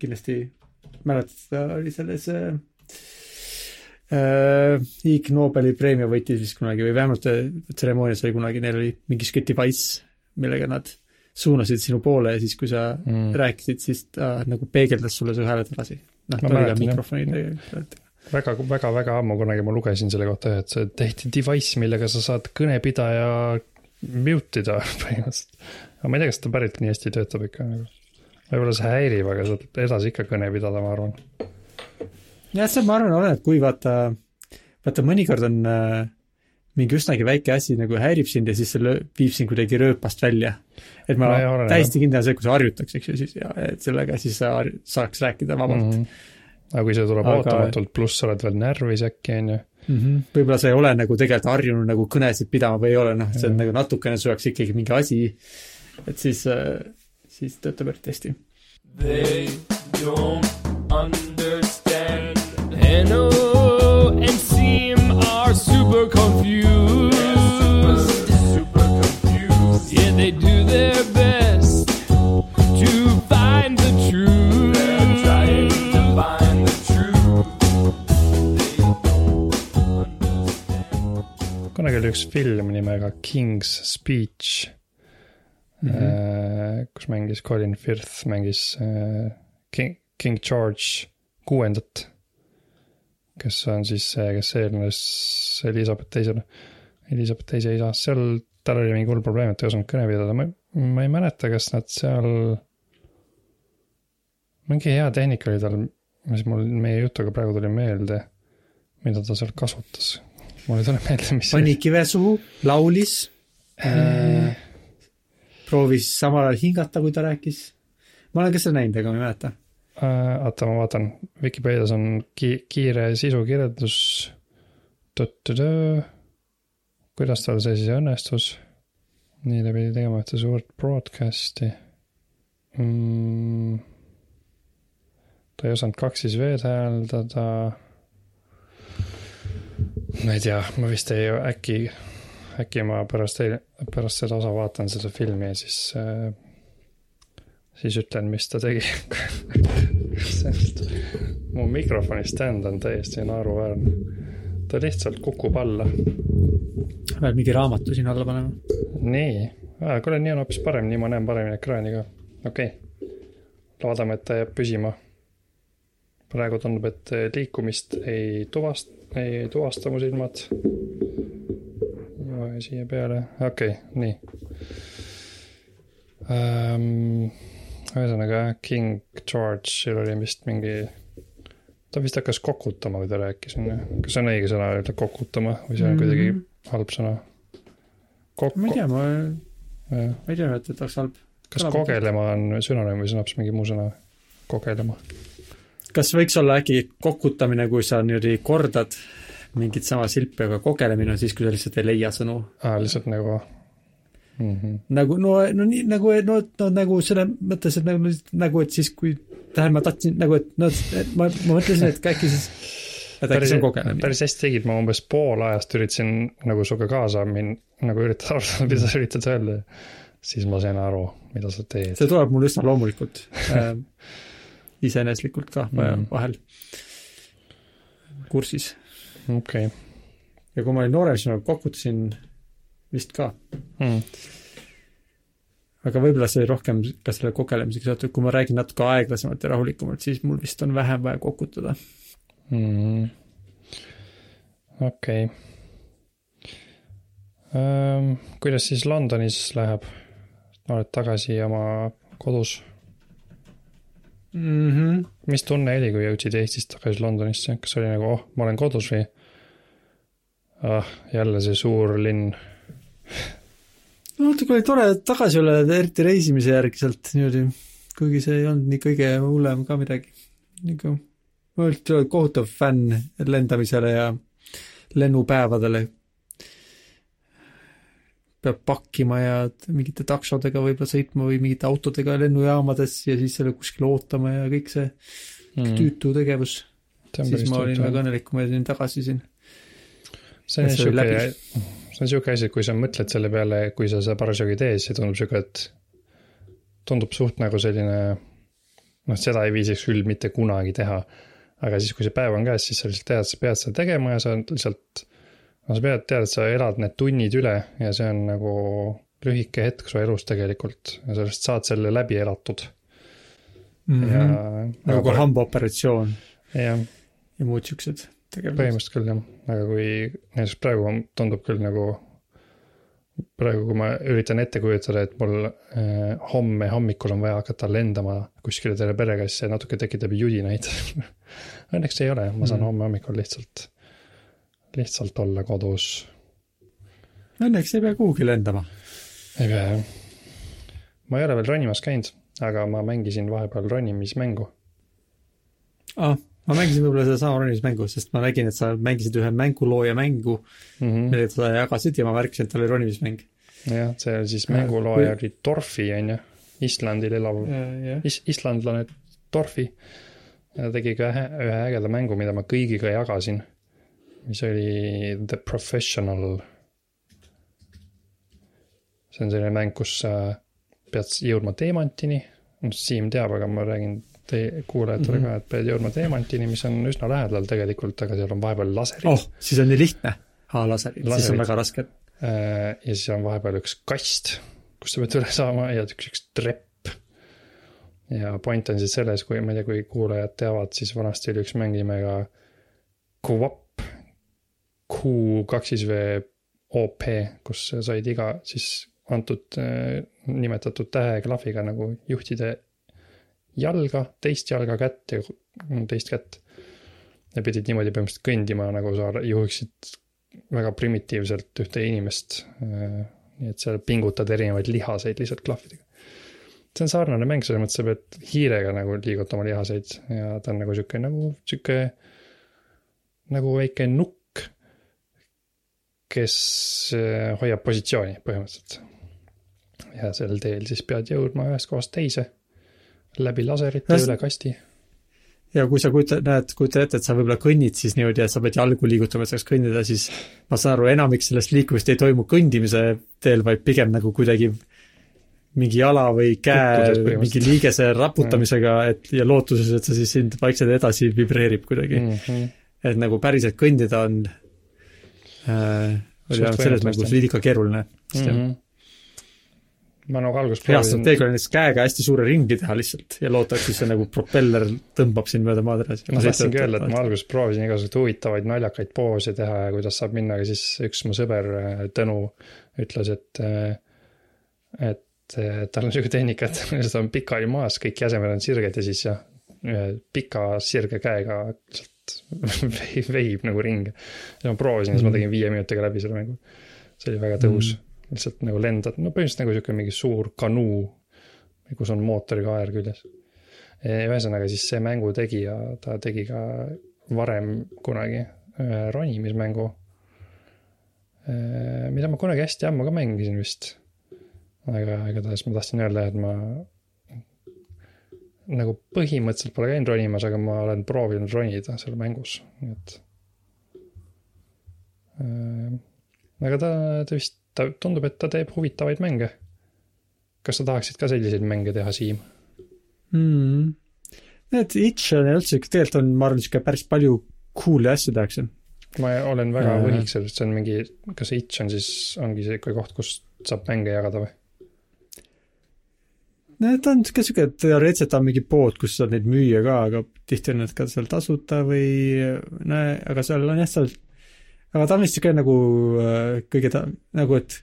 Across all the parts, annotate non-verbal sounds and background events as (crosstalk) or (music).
kindlasti mäletad, ta oli selles äh, äh, Ig Nobeli preemia võitis vist kunagi või vähemalt äh, tseremoonias oli kunagi, neil oli mingi sihuke device, millega nad suunasid sinu poole ja siis, kui sa mm. rääkisid, siis ta nagu peegeldas sulle su hääle tagasi. noh, ta oli ka mikrofonidega väga, väga, väga ammu kunagi ma lugesin selle kohta, et see tehti device, millega sa saad kõnepidaja mute ida (laughs) põhimõtteliselt. aga ma ei tea, kas ta päriselt nii hästi töötab ikka nagu. Võib-olla see häirib, aga saad edasi ikka kõne pidada, ma arvan. jah, see ma arvan, oleneb, kui vaata, vaata mõnikord on äh, mingi üsnagi väike asi nagu häirib sind ja siis see löö, viib sind kuidagi rööpast välja. et ma no, täiesti kindel olen see, kui sa harjutaks, eks ju, siis ja et sellega siis sa saaks rääkida vabalt mm. -hmm aga kui see tuleb aga... ootamatult, pluss sa oled veel närvis äkki, on ju mm -hmm.. võib-olla sa ei ole nagu tegelikult harjunud nagu kõnesid pidama või ei ole, noh, see on nagu natukene su jaoks ikkagi mingi asi, et siis, äh, siis töötab eriti hästi. They don't understand. NO and seem are super confused. Super confused. Yeah, they do their best to find the truth. kunagi oli üks film nimega King's Speech mm. -hmm. kus mängis Colin Firth, mängis äh, King, King George kuuendat. kes on siis see, kes eelnes Elizabeth teisele, Elizabeth teise isa, seal tal oli mingi hull probleem, et ei osanud kõne pidada, ma, ma ei mäleta, kas nad seal. mingi hea tehnika oli tal, mis mul meie jutuga praegu tuli meelde, mida ta seal kasutas mul ei tule meelde, mis pani kive suhu, laulis äh,, proovis samal ajal hingata, kui ta rääkis. ma olen ka seda näinud, aga ma ei mäleta äh,. oota, ma vaatan, Vikipeedias on ki-, kiire sisukirjeldus. kuidas tal see siis õnnestus? nii, ta pidi tegema ühte suurt broadcast'i mm,. ta ei osanud kaks siis veed hääldada ma ei tea, ma vist ei, äkki, äkki ma pärast, pärast seda osa vaatan seda filmi ja siis äh,, siis ütlen, mis ta tegi (laughs) sest mu mikrofoni stand on täiesti naeruväärne. ta lihtsalt kukub alla. pead mingi raamatu siin alla panema. nii, kuule, nii on hoopis parem, nii ma näen paremini ekraani ka, okei okay.. loodame, et ta jääb püsima. praegu tundub, et liikumist ei tuvast-, ei tuvasta mu silmad. Ja siia peale, okei okay,, nii um,. ühesõnaga King George'il oli vist mingi, ta vist hakkas kokutama, kui ta rääkis, on ju. kas see on õige sõna öelda kokutama või see on mm -hmm. kuidagi halb sõna? ma ei tea, ma, ma ei tea, et, et oleks halb. kas Kõlab kogelema on sünonüüm või see on hoopis mingi muu sõna? kogelema kas võiks olla äkki kokutamine, kui sa niimoodi kordad mingit sama silpi, aga kogelemine on siis, kui sa lihtsalt ei leia sõnu? aa, lihtsalt nagu mm. -hmm. nagu no, no nii nagu, no, no nagu selle mõttes, et nagu, nagu, et siis kui, tähendab, ma tahtsin nagu, et noh, et ma, ma mõtlesin, et äkki siis et äkki see on kogelemine. päris hästi tegid, ma umbes pool ajast üritasin nagu sinuga kaasa minna, nagu üritada aru saada, mida sa üritad öelda. siis ma sain aru, mida sa teed. see tuleb mul üsna loomulikult äh, (laughs) iseeneslikult ka mm. vahel kursis. Okei okay.. ja kui ma olin noorem, siis ma kokutasin vist ka mm. aga võib-olla see oli rohkem ka selle kogelemisega seotud, kui ma räägin natuke aeglasemalt ja rahulikumalt, siis mul vist on vähem vaja kokutada mm.. okei okay. um,. kuidas siis Londonis läheb? oled tagasi oma kodus mm. -hmm. mis tunne oli, kui jõudsid Eestist tagasi Londonisse, kas oli nagu, oh, ma olen kodus või ah,? jälle see suur linn. (laughs) no natuke oli tore tagasi olla, eriti reisimise järgi sealt niimoodi, kuigi see ei olnud nii kõige hullem ka midagi. nagu, ma olen kohutav fänn lendamisele ja lennupäevadele peab pakkima ja mingite taksodega võib-olla sõitma või mingite autodega lennujaamades ja siis seal kuskil ootama ja kõik see mm. tüütu tegevus. siis ma olin väga õnnelik, kui ma olin tagasi siin. see on sihuke, see on sihuke asi, et kui sa mõtled selle peale, kui sa seda parasjagu ei tee, siis see tundub sihuke, et tundub suht nagu selline noh, seda ei viisiks küll mitte kunagi teha. aga siis, kui see päev on käes, siis sa lihtsalt tead, sa pead seda tegema ja sa lihtsalt, no sa pead, tead, et sa elad need tunnid üle ja see on nagu lühike hetk su elus tegelikult ja sellest saad selle läbi elatud mm. ja -hmm. nagu ka hambaoperatsioon jah, ja muud siuksed tegevused. põhimõtteliselt küll jah, aga kui näiteks praegu tundub küll nagu, praegu, kui ma üritan ette kujutada, et mul äh, homme hommikul on vaja hakata lendama kuskile terve perega, siis see natuke tekitab judinaid. (laughs) Õnneks ei ole, ma saan Mm. homme hommikul lihtsalt, lihtsalt olla kodus. Õnneks ei pea kuhugi lendama. ei pea jah. ma ei ole veel ronimas käinud, aga ma mängisin vahepeal ronimismängu. ah,. ma mängisin võib-olla sedasama ronimismängu, sest ma nägin, et sa mängisid ühe mängulooja mängu, Mm -hmm. millega sa jagasid ja ma märkasin, et tal oli ronimismäng. jah, see oli siis Ja, mängulooja kui- oli Dorfi on ju, Islandil elav jah. is-, islandlane Dorfi. tegi ka ühe, ühe ägeda mängu, mida ma kõigiga jagasin mis oli The Professional. see on selline mäng, kus sa pead jõudma teemantini, noh Siim teab, aga ma räägin te-, kuulajatele mm -hmm. ka, mhm. et pead jõudma teemantini, mis on üsna lähedal tegelikult, aga seal on vahepeal laserid. oh, siis on nii lihtne, aa laserid, laserid., siis on väga raske. Äh, ja siis on vahepeal üks kast, kust sa pead üle saama ja üks, üks trepp ja point on siis selles, kui ma ei tea, kui kuulajad teavad, siis vanasti oli üks mäng nimega Coop, Q2V OP, kus said iga siis antud äh, nimetatud täheklahviga nagu juhtida jalga, teist jalga kätt ja mm, teist kätt. ja pidid niimoodi põhimõtteliselt kõndima, nagu sa juhiksid väga primitiivselt ühte inimest. Äh, nii et seal pingutad erinevaid lihaseid lihtsalt klahvidega. see on sarnane mäng, selles mõttes sa pead hiirega nagu liigutama lihaseid ja ta on nagu sihuke nagu sihuke nagu väike nukk kes äh, hoiab positsiooni põhimõtteliselt. ja sel teel siis pead jõudma ühest kohast teise. läbi laserite Kas- üle kasti. ja kui sa kujutad, näed, kujutad ette, et sa võib-olla kõnnid siis niimoodi, et sa pead jalgu liigutama, et saaks kõndida, siis ma saan aru, enamik sellest liikumist ei toimu kõndimise teel, vaid pigem nagu kuidagi mingi jala või käe mingi liigese raputamisega, et ja lootuses, et see siis sind vaikselt edasi vibreerib kuidagi mm.. Mm -hmm. et nagu päriselt kõndida on oli Suht vähemalt selles mängus veidika keeruline mm. Mm -hmm. ma nagu alguses hea strateegia on näiteks käega hästi suure ringi teha lihtsalt ja loota, et siis see nagu propeller tõmbab sind mööda maad edasi. ma tahtsingi öelda, et ma alguses proovisin igasuguseid huvitavaid naljakaid poose teha ja kuidas saab minna, aga siis üks mu sõber äh, Tõnu ütles, et, et äh, tal on sihuke tehnika, et (laughs) ta on pikali maas, kõik jäsemed on sirged ja siis jah, ühe pika sirge käega lihtsalt (laughs) veib, veib nagu ringi. ja ma proovisin ja siis ma tegin viie minutiga läbi selle mängu. see oli väga tõhus mm., lihtsalt nagu lendad, no põhimõtteliselt nagu sihuke mingi suur kanuu, kus on mootoriga aer küljes ühesõnaga siis see mängu tegija, ta tegi ka varem kunagi ühe ronimismängu. mida ma kunagi hästi ammu ka mängisin vist. aga igatahes ma tahtsin öelda, et ma nagu põhimõtteliselt pole käinud ronimas, aga ma olen proovinud ronida seal mängus, nii et. aga ta, ta vist, ta tundub, et ta teeb huvitavaid mänge. kas sa tahaksid ka selliseid mänge teha, Siim? mm.. Need on ja üldse, tegelikult on, ma arvan, sihuke päris palju cool'i asju tehakse. ma olen väga Äh. võhik sellest, see on mingi, kas itch on siis, ongi see ikka koht, kus saab mänge jagada või? Need on sihuke, sihuke teoreetiliselt on mingi pood, kus saad neid müüa ka, aga tihti on need ka seal tasuta või no aga seal on jah, seal, aga ta on vist sihuke nagu äh, kõige ta-, nagu et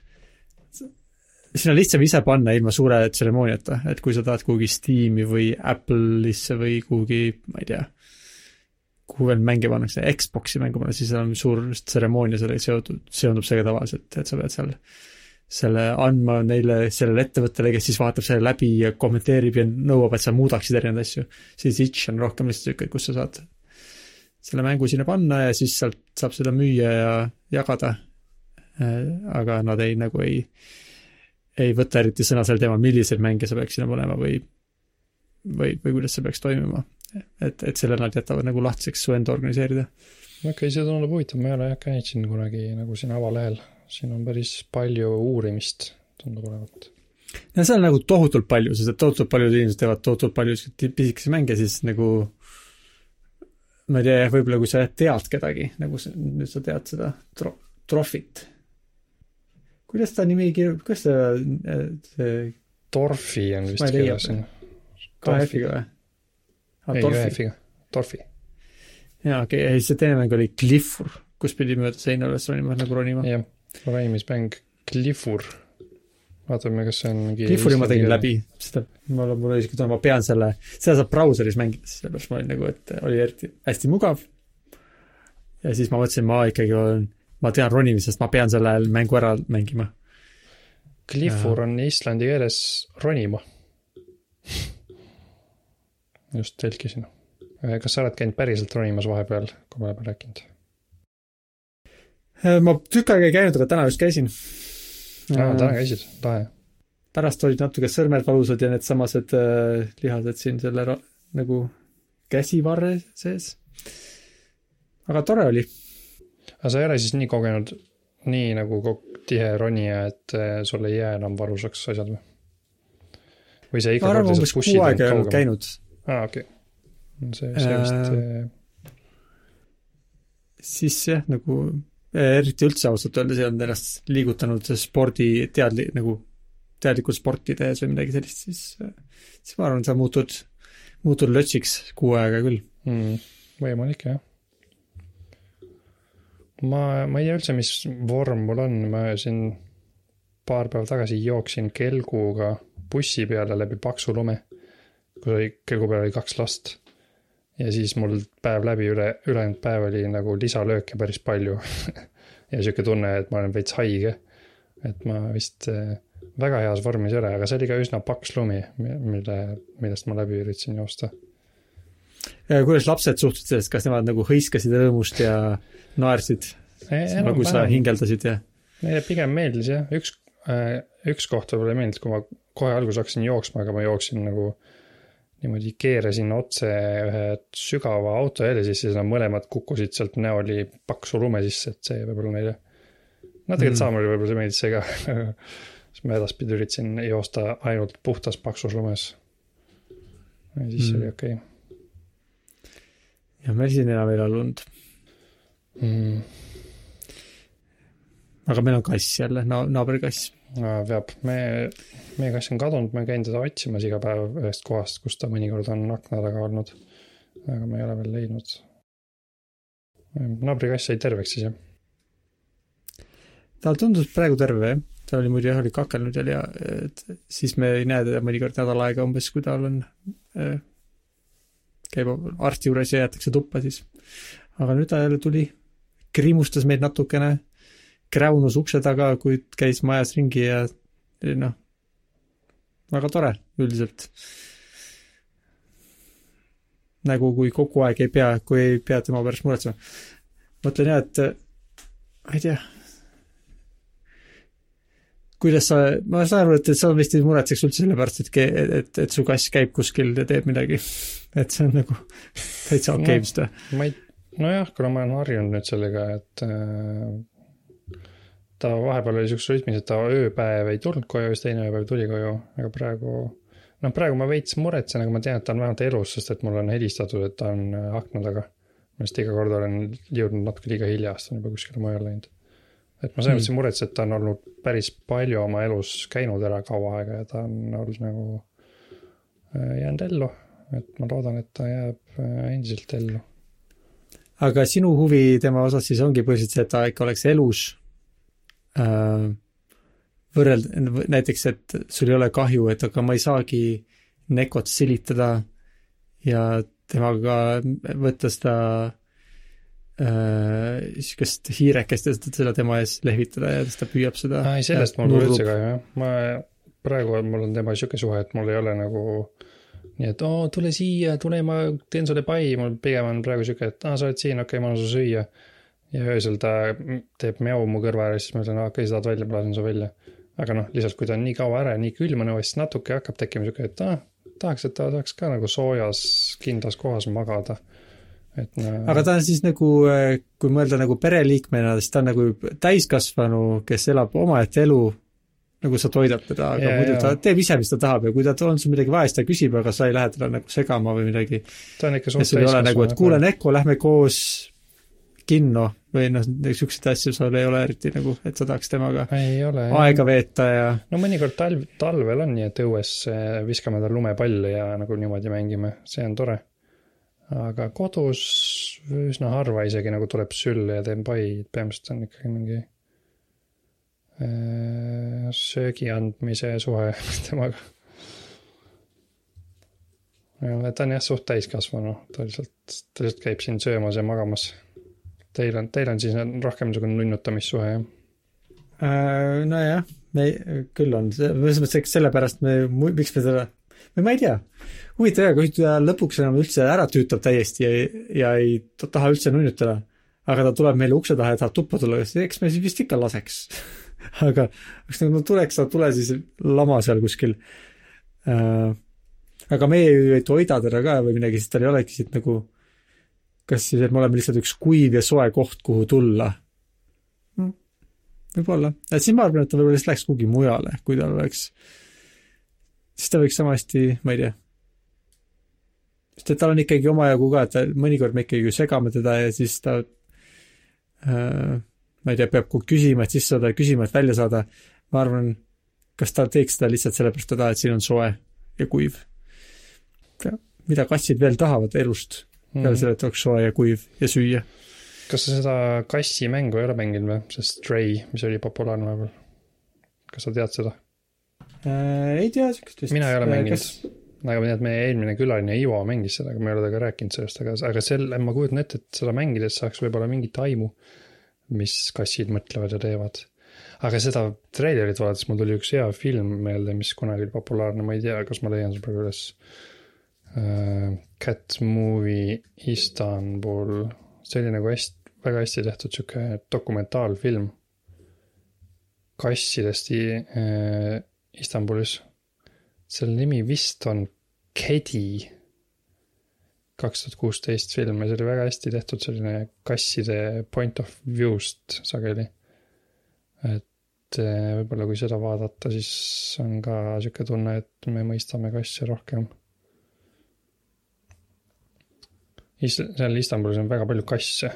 sinna on lihtsam ise panna ilma suure tseremooniata, et kui sa tahad kuhugi Steam'i või Apple'isse või kuhugi, ma ei tea, kuhu veel mänge pannakse, Xbox'i mängu panna, siis on suur tseremoonia sellega seotud, seondub sellega tavaliselt, et sa pead seal selle andma neile, sellele ettevõttele, kes siis vaatab selle läbi ja kommenteerib ja nõuab, et sa muudaksid erinevaid asju. siis itch on rohkem lihtsalt sihuke, kus sa saad selle mängu sinna panna ja siis sealt saab seda müüa ja jagada. aga nad ei, nagu ei, ei võta eriti sõna sel teemal, milliseid mänge sa peaks sinna panema või, või, või kuidas see peaks toimuma. et, et selle nad jätavad nagu lahtiseks su enda organiseerida. okei okay,, see tundub huvitav, ma ei ole jah käinud siin kunagi nagu siin avalehel, siin on päris palju uurimist, tundub olevat. no seal nagu tohutult palju, sest et tohutult paljud inimesed teevad tohutult palju pisikesi mänge, siis nagu ma ei tea, võib-olla kui sa tead kedagi, nagu sa, nüüd sa tead seda tro-, Trofit. kuidas ta nimi kirjub-, kuidas ta, see Torfi on vist kirjas kahe F-iga või? ei, ühe F-iga, Torfi. jaa, okei okay., ja siis see teine mäng oli Cliffur, kus pidi mööda seina üles ronima, nagu ronima. jah, valimismäng Cliffur vaatame, kas see on mingi Cliffuri ma tegin läbi, seda, mul, mul oli isegi tunne, ma pean selle, seda saab brauseris mängida, sellepärast ma olin nagu, et oli eriti hästi mugav. ja siis ma mõtlesin, ma ikkagi olen, ma tean ronimisest, ma pean selle mängu ära mängima. Cliffur on islandi keeles ronima just tõlkisin. kas sa oled käinud päriselt ronimas vahepeal, kui me oleme rääkinud? Ma tükk aega ei käinud, aga täna just käisin aa, täna käisid, lahe. pärast olid natuke sõrmed valusad ja needsamased äh, lihased siin selle nagu käsivarre sees. aga tore oli. aga sa ei ole siis nii kogenud, nii nagu tihe ronija, et äh, sul ei jää enam valusaks asjad või? või sa iga kord lihtsalt push'id end kaugemale? käinud. aa, okei okay.. see, see vist äh, siis jah, nagu eriti üldse ausalt öeldes ei olnud ennast liigutanud spordi teadli-, nagu teadlikult sporti tehes või midagi sellist, siis, siis ma arvan, sa muutud, muutud lötsiks kuu aega küll mm,. võimalik, jah. ma, ma ei tea üldse, mis vorm mul on, ma siin paar päeva tagasi jooksin kelguga bussi peale läbi paksu lume, kus oli, kelgu peal oli kaks last ja siis mul päev läbi üle, ülejäänud päev oli nagu lisalööke päris palju (laughs) ja sihuke tunne, et ma olen veits haige. et ma vist äh, väga heas vormis ei ole, aga see oli ka üsna paks lumi, mille, millest ma läbi üritasin joosta. kuidas lapsed suhtusid sellest, kas nemad nagu hõiskasid rõõmust ja naersid nagu sa hingeldasid ja? Neile pigem meeldis jah, üks, äh, üks koht võib-olla ei meeldinud, kui ma kohe alguses hakkasin jooksma, aga ma jooksin nagu äh, niimoodi keerasin otse ühe sügava autojälje sisse, siis nad mõlemad kukkusid sealt näoli paksu lume sisse, et see võib-olla neile. no tegelikult mm. Saamurile võib-olla see meeldis see ka (laughs) siis ma edaspidi üritasin joosta ainult puhtas paksus lumes. ja siis mm. oli okei okay.. jah, meil siin enam ei ole lund mm.. aga meil on kass jälle, na-, naabrikass peab, me, meie kass on kadunud, ma käin teda otsimas iga päev ühest kohast, kus ta mõnikord on akna taga olnud. aga ma ei ole veel leidnud. naabrikass sai terveks siis jah? ta tundus praegu terve jah, ta oli muidu jah, oli kakelnud ja, ja et siis me ei näe teda mõnikord nädal aega umbes, kui tal on äh,, käib arsti juures ja jäetakse tuppa siis. aga nüüd ta jälle tuli, kriimustas meid natukene kräunus ukse taga, kui käis majas ringi ja noh, väga tore üldiselt. nagu kui kogu aeg ei pea, kui ei pea tema pärast muretsema. mõtlen jah, et ma ei tea, kuidas sa, ma saan aru, et, et sa vist ei muretseks üldse selle pärast, et, et, et su kass käib kuskil ja teeb midagi. (laughs) et see on nagu täitsa okei okay, vist või? ma ei, nojah, kuna ma olen harjunud nüüd sellega, et äh, ta vahepeal oli siukses rütmis, et ta ööpäev ei tulnud koju, siis teine ööpäev tuli koju, aga praegu. noh, praegu ma veits muretsen, aga ma tean, et ta on vähemalt elus, sest et mulle on helistatud, et ta on äh, akna taga. ma vist iga kord olen jõudnud natuke liiga hilja, sest ta on juba kuskile mujale läinud. et ma selles mõttes ei muretse, et ta on olnud päris palju oma elus käinud ära kaua aega ja ta on olnud nagu äh, jäänud ellu. et ma loodan, et ta jääb äh, endiselt ellu aga sinu huvi tema osas siis ongi põhiliselt see, et ta ikka oleks elus Äh, võrrelda, näiteks, et sul ei ole kahju, et aga ma ei saagi Nekot silitada ja temaga võtta seda niisugust äh, hiirekest ja seda tema ees lehvitada ja siis ta püüab seda. ei, sellest mul pole üldse kahju, jah. ma praegu mul on tema niisugune suhe, et mul ei ole nagu nii et oo, tule siia, tule, ma teen sulle pai, mul pigem on praegu niisugune, et aa, sa oled siin, okei okay,, ma annan sulle süüa ja öösel ta teeb mjau mu kõrva ääres, siis ma ütlen, okei okay,, sa tahad välja, ma lasen su välja. aga noh, lihtsalt kui ta on nii kaua ära ja nii külm on õues, siis natuke hakkab tekkima sihuke, et ah, tahaks, et ta tahaks ka nagu soojas, kindlas kohas magada. et no. aga ta on siis nagu, kui mõelda nagu pereliikmena, siis ta on nagu täiskasvanu, kes elab omaette elu nagu sa toidad teda, aga Jaa, muidu jaa. ta teeb ise, mis ta tahab ja kui ta on sul midagi vaja, siis ta küsib, aga sa ei lähe teda nagu segama või midagi. ta on ikka ja ei ole nagu, et kuule, Neko, lähme koos kinno või noh, niisuguseid asju sul ei ole eriti nagu, et sa tahaks temaga ei ole. aega veeta ja no mõnikord talv, talvel on nii, et õues eh, viskame tal lumepalle ja nagu niimoodi mängime, see on tore. aga kodus üsna harva isegi nagu tuleb sülle ja teen pai, põhimõtteliselt on ikkagi mingi äh, söögi andmise suhe (laughs) temaga. ta on jah suht täiskasvanu, ta lihtsalt, ta lihtsalt käib siin söömas ja magamas. Teil on, teil on siis rohkem niisugune nunnutamissuhe jah? äh, nojah, me, küll on, selles mõttes, eks sellepärast me, miks me seda, või ma ei tea, huvitav jah, kui ta lõpuks enam üldse ära tüütab täiesti ja, ja ei ta taha üldse nunnutada, aga ta tuleb meile ukse taha ja tahab tuppa tulla, eks me siis vist ikka laseks. (laughs) aga eks nagu tuleks, ta tule siis lama seal kuskil äh,. aga meie ju ei toida teda ka või midagi, siis tal ei olegi siit nagu kas siis, et me oleme lihtsalt üks kuiv ja soe koht, kuhu tulla võib-olla, et siis ma arvan, et ta võib-olla lihtsalt läheks kuhugi mujale, kui tal oleks, siis ta võiks sama hästi, ma ei tea. sest et tal on ikkagi omajagu ka, et ta mõnikord me ikkagi segame teda ja siis ta äh, ma ei tea, peab küsima, et sisse saada ja küsima, et välja saada. ma arvan, kas ta teeks seda lihtsalt sellepärast teda, et siin on soe ja kuiv. mida kassid veel tahavad elust, peale selle, et oleks soe ja kuiv ja süüa kas sa seda kassimängu ei ole mänginud või, see Stray, mis oli populaarne vahepeal? kas sa tead seda? äh,. ei tea siukest vist. Mina ei ole mänginud. aga ma tean, et meie eelmine külaline Ivo mängis seda, aga ma ei ole temaga rääkinud sellest, aga, aga selle, ma kujutan ette, et seda mängides saaks võib-olla mingit aimu, mis kassid mõtlevad ja teevad. aga seda treilerit vaadates mul tuli üks hea film meelde, mis kunagi oli populaarne, ma ei tea, kas ma leian selle praegu üles. Cat Movie Istanbul, see oli nagu hästi, väga hästi tehtud sihuke dokumentaalfilm kassidest uh, Istanbulis selle nimi vist on Kedi, kaks tuhat kuusteist film ja see oli väga hästi tehtud, selline kasside point of view'st sageli. et eh, võib-olla kui seda vaadata, siis on ka sihuke tunne, et me mõistame kasse rohkem. Seal Istanbulis on väga palju kasse.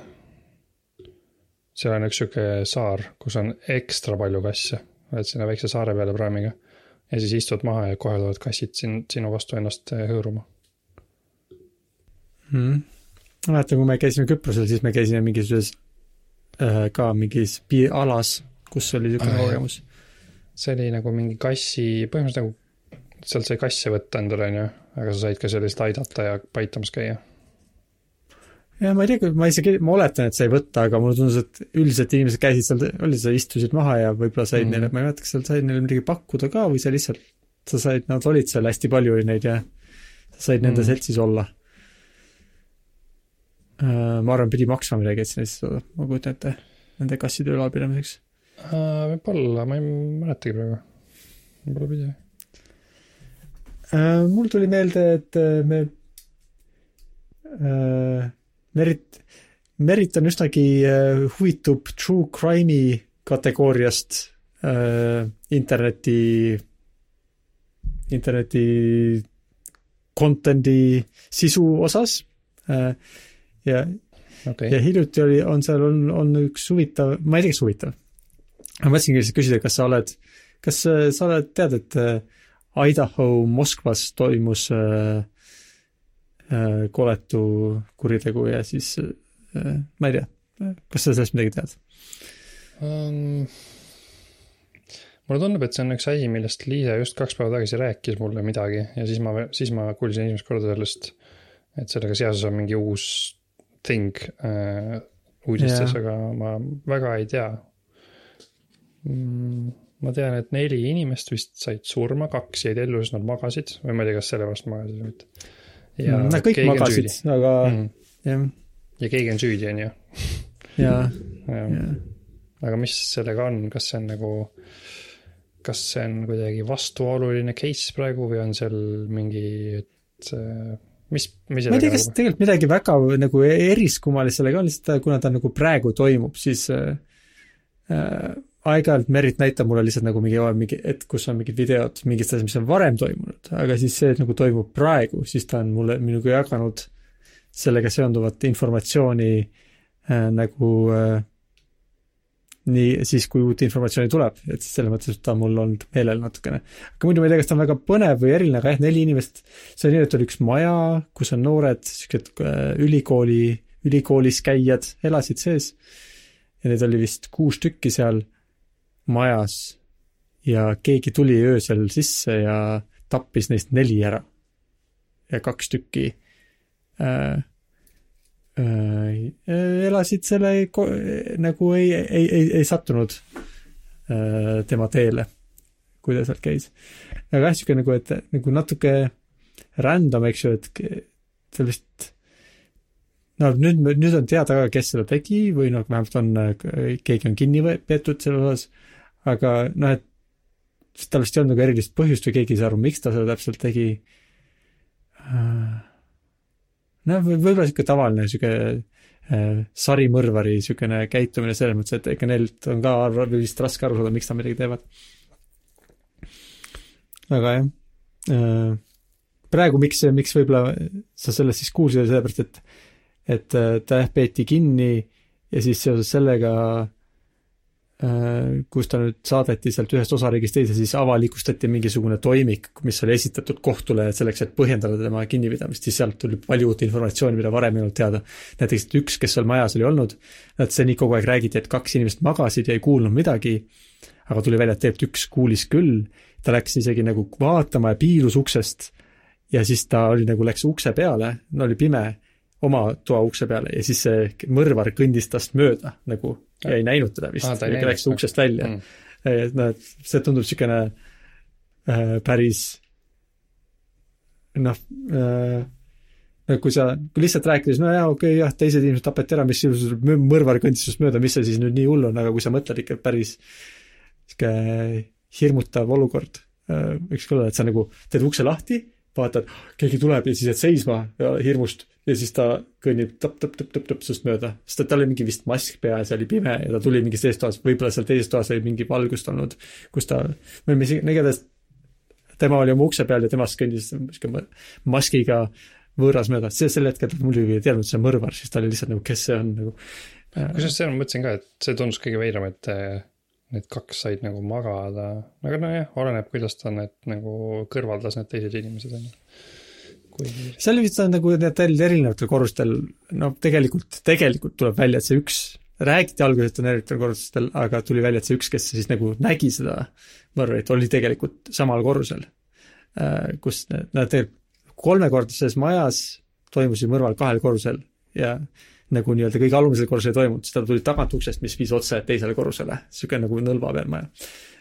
seal on üks sihuke saar, kus on ekstra palju kasse, oled sinna väikse saare peale praamiga ja siis istud maha ja kohe tulevad kassid sin-, sinu vastu ennast eh, hõõruma. mm.. ma mäletan, kui me käisime Küprosel, siis me käisime mingisuguses äh, ka mingis pi- alas, kus oli niisugune kogemus. see oli nagu mingi kassi, põhimõtteliselt nagu, sealt sai kasse võtta endale, onju, aga sa said ka seal lihtsalt aidata ja paitamas käia. Ja ma ei tea, ma isegi, ma oletan, et sai võtta, aga mulle tundus, et üldiselt inimesed käisid seal, oli sa istusid maha ja võib-olla said mm. Mhm. neile, ma ei mäleta, kas seal said neile midagi pakkuda ka või sa lihtsalt, sa said, nad olid seal, hästi palju oli neid ja sa said nende Mm. seltsis olla. ma arvan, pidi maksma midagi, et sinna saada, ma kujutan ette, nende kasside ülalpidamiseks. võib-olla, ma ei mäletagi praegu. võib-olla pidi. Äh, mul tuli meelde, et äh, me äh, Merit, Merit on üsnagi äh, huvitub true crime'i kategooriast äh, interneti, interneti content'i sisu osas äh, ja okei ja, hiljuti oli, on seal, on, on üks huvitav, ma ei tea, kas huvitav. ma mõtlesingi lihtsalt küsida, kas sa oled, kas äh, sa oled, tead, et äh, Idaho Moskvas toimus äh, koletu kuritegu ja siis äh, ma ei tea, kas sa sellest midagi tead? um,. mulle tundub, et see on üks asi, millest Liisa just kaks päeva tagasi rääkis mulle midagi ja siis ma, siis ma kuulsin esimest korda sellest, et sellega seoses on mingi uus thing äh, uudistes, Jaa. aga ma väga ei tea mm,. ma tean, et neli inimest vist said surma, kaks jäid ellu, sest nad magasid või ma ei tea, kas sellepärast magasid või mitte. Ja Nad kõik magasid aga mm.. jah, ja keegi on süüdi, on ju. ja, jah ja aga mis sellega on, kas see on nagu, kas see on kuidagi vastuoluline case praegu või on seal mingi, et äh, mis, mis ma ei tea, kas tegelikult midagi väga nagu eriskummalist sellega on, lihtsalt kuna ta nagu praegu toimub, siis äh, äh, aeg-ajalt Merit näitab mulle lihtsalt nagu mingi, mingi, et kus on mingid videod mingist asjast, mis on varem toimunud, aga siis see, et nagu toimub praegu, siis ta on mulle, minuga jaganud sellega seonduvat informatsiooni äh, nagu äh, nii siis, kui uut informatsiooni tuleb, et siis selles mõttes, ta on mul olnud meelel natukene. aga muidu ma ei tea, kas ta on väga põnev või eriline, aga jah, neli inimest, see on nii, et oli üks maja, kus on noored siuksed äh, ülikooli, ülikoolis käijad, elasid sees. ja neid oli vist kuus tükki seal majas ja keegi tuli öösel sisse ja tappis neist neli ära. ja kaks tükki äh, äh, elasid selle nagu ei, ei, ei, ei sattunud äh, tema teele, kui ta sealt käis. aga jah, sihuke nagu, et nagu natuke random, eks ju, et seal vist no nüüd, nüüd on teada ka, kes seda tegi või noh, vähemalt on, keegi on kinni peetud selle osas, aga noh, et tal vist ei olnud nagu erilist põhjust või keegi ei saa aru, miks ta seda täpselt tegi uh, noh, võib-olla sihuke tavaline sihuke äh, sarimõrvari niisugune käitumine selles mõttes, et ega neilt on ka vist raske aru saada, miks nad midagi teevad. aga jah äh,, praegu miks, miks võib-olla sa sellest siis kuulsid, sellepärast, et et äh, ta jah, peeti kinni ja siis seoses sellega Äh, kus ta nüüd saadeti sealt ühest osariigist teise, siis avalikustati mingisugune toimik, mis oli esitatud kohtule selleks, et põhjendada tema kinnipidamist, siis sealt tuli palju uut informatsiooni, mida varem ei olnud teada. näiteks, et üks, kes seal majas oli olnud, et seni kogu aeg räägiti, et kaks inimest magasid ja ei kuulnud midagi, aga tuli välja, et tegelikult üks kuulis küll, ta läks isegi nagu vaatama ja piilus uksest ja siis ta oli nagu, läks ukse peale, no oli pime, oma toa ukse peale ja siis see mõrvar kõndis tast mööda nagu ja ei näinud teda vist ah,, ikka läks uksest välja. Mm.. et noh, et see tundub niisugune äh, päris noh äh,, kui sa, kui lihtsalt rääkides, no jaa, okei okay,, jah, teised inimesed tapeti ära, mis mõrvar kõndis sinust mööda, mis see siis nüüd nii hull on, aga kui sa mõtled ikka päris niisugune hirmutav olukord äh,, võiks ka olla, et sa nagu teed ukse lahti, vaatad, keegi tuleb ja siis jääd seisma hirmust ja siis ta kõnnib tõpp-tõpp-tõpp-tõpp-tõpp sinust mööda, sest et tal oli mingi vist mask peas ja oli pime ja ta tuli mingist teisest toast, võib-olla seal teises toas oli mingi valgust olnud, kus ta, või mis iganes, tema oli oma ukse peal ja temast kõndis sihuke maskiga võõras mööda, see sel hetkel ta muidugi ei teadnud, see on mõrvar, siis ta oli lihtsalt nagu, kes see on nagu. kusjuures seda ma mõtlesin ka, et see tundus kõige veidram, et eh, need kaks said nagu magada, aga nojah, oleneb, kuidas ta need nagu kõrvaldas need teised inimesed, on ju kui seal vist on nagu need erinevatel korrustel, no tegelikult, tegelikult tuleb välja, et see üks, räägiti alguses, et on erinevatel korrustel, aga tuli välja, et see üks, kes siis nagu nägi seda mõrvarit, oli tegelikult samal korrusel. Äh, kus nad tegelikult kolmekordises majas toimus ju mõrval kahel korrusel ja nagu nii-öelda kõige alumisel korrusel ei toimunud, siis ta tuli tagant uksest, mis viis otse teisele korrusele, niisugune nagu nõlva peal maja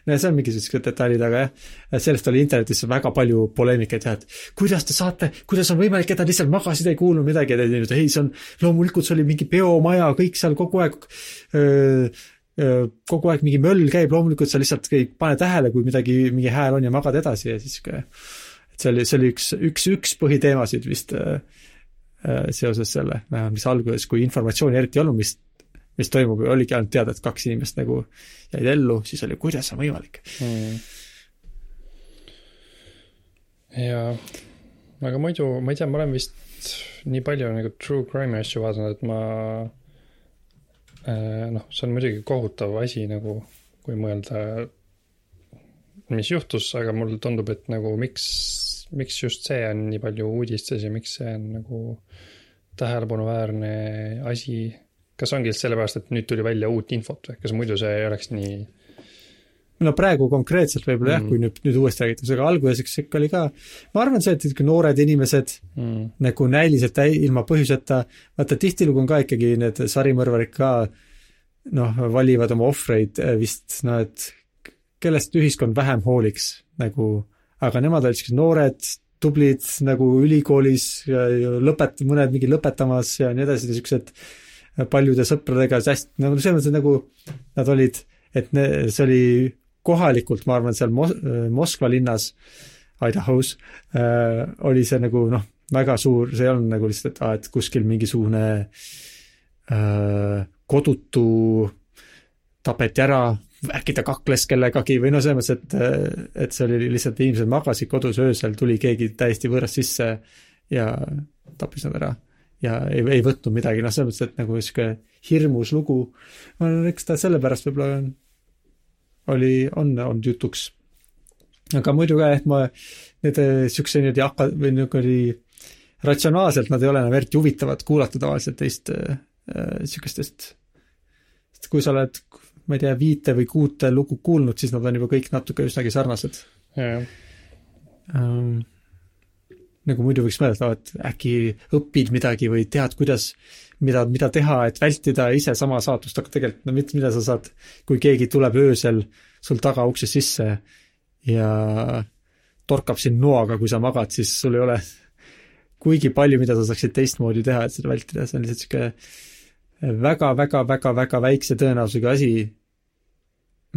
no see on mingisugused detailid, aga jah, sellest oli internetis väga palju poleemikat jah, et kuidas te saate, kuidas on võimalik, et nad lihtsalt magasid, ei kuulnud midagi ja teised, ei, see on, loomulikult see oli mingi peomaja, kõik seal kogu aeg öö, kogu aeg mingi möll käib, loomulikult sa lihtsalt ei pane tähele, kui midagi, mingi hääl on ja magad edasi ja siis et see oli, see oli üks, üks, üks põhiteemasid vist äh, seoses selle, mis alguses, kui informatsiooni eriti ei olnud, mis mis toimub oligi ainult teada, et kaks inimest nagu jäid ellu, siis oli, kuidas on võimalik? Mm.. jaa, aga muidu, ma ei tea, ma olen vist nii palju nagu true crime'i asju vaadanud, et ma äh, noh, see on muidugi kohutav asi nagu, kui mõelda, mis juhtus, aga mulle tundub, et nagu miks, miks just see on nii palju uudistes ja miks see on nagu tähelepanuväärne asi kas ongi just sellepärast, et nüüd tuli välja uut infot või, kas muidu see ei oleks nii? no praegu konkreetselt võib-olla mm. jah, kui nüüd, nüüd uuesti räägitakse, aga alguses ikka oli ka, ma arvan, see, et ikka noored inimesed mm. nagu näiliselt ilma põhjuseta, vaata tihtilugu on ka ikkagi need sarimõrvarid ka noh, valivad oma ohvreid eh, vist noh, et kellest ühiskond vähem hooliks nagu, aga nemad olid siuksed noored, tublid nagu ülikoolis lõpet-, mõned mingi lõpetamas ja nii edasi, siuksed paljude sõpradega hästi, nagu selles mõttes nagu nad olid, et ne, see oli kohalikult, ma arvan, seal Mos-, Moskva linnas, Idahos äh,, oli see nagu noh, väga suur, see ei olnud nagu lihtsalt, et aa, et kuskil mingisugune äh, kodutu tapeti ära äkki ta kakles kellegagi või no selles mõttes, et, et see oli lihtsalt inimesed magasid kodus öösel, tuli keegi täiesti võõras sisse ja tappis nad ära. Ja ei, ei võtnud midagi, noh, selles mõttes, et nagu sihuke hirmus lugu. ma arvan, eks ta sellepärast võib-olla oli, on olnud jutuks. aga muidu ka, et ma need siukse niimoodi hakka- või niimoodi ratsionaalselt nad ei ole enam eriti huvitavad kuulata tavaliselt teist äh, sihukestest, sest kui sa oled ma ei tea, viite või kuute lugu kuulnud, siis nad on juba kõik natuke üsnagi sarnased. Um, nagu muidu võiks mõelda, et äkki õpid midagi või tead, kuidas, mida, mida teha, et vältida ise sama saatust, aga tegelikult no mitte, mida sa saad, kui keegi tuleb öösel sul tagauksest sisse ja torkab sind noaga, kui sa magad, siis sul ei ole kuigi palju, mida sa saaksid teistmoodi teha, et seda vältida, see on lihtsalt niisugune väga-väga-väga-väga väikse tõenäosusega asi,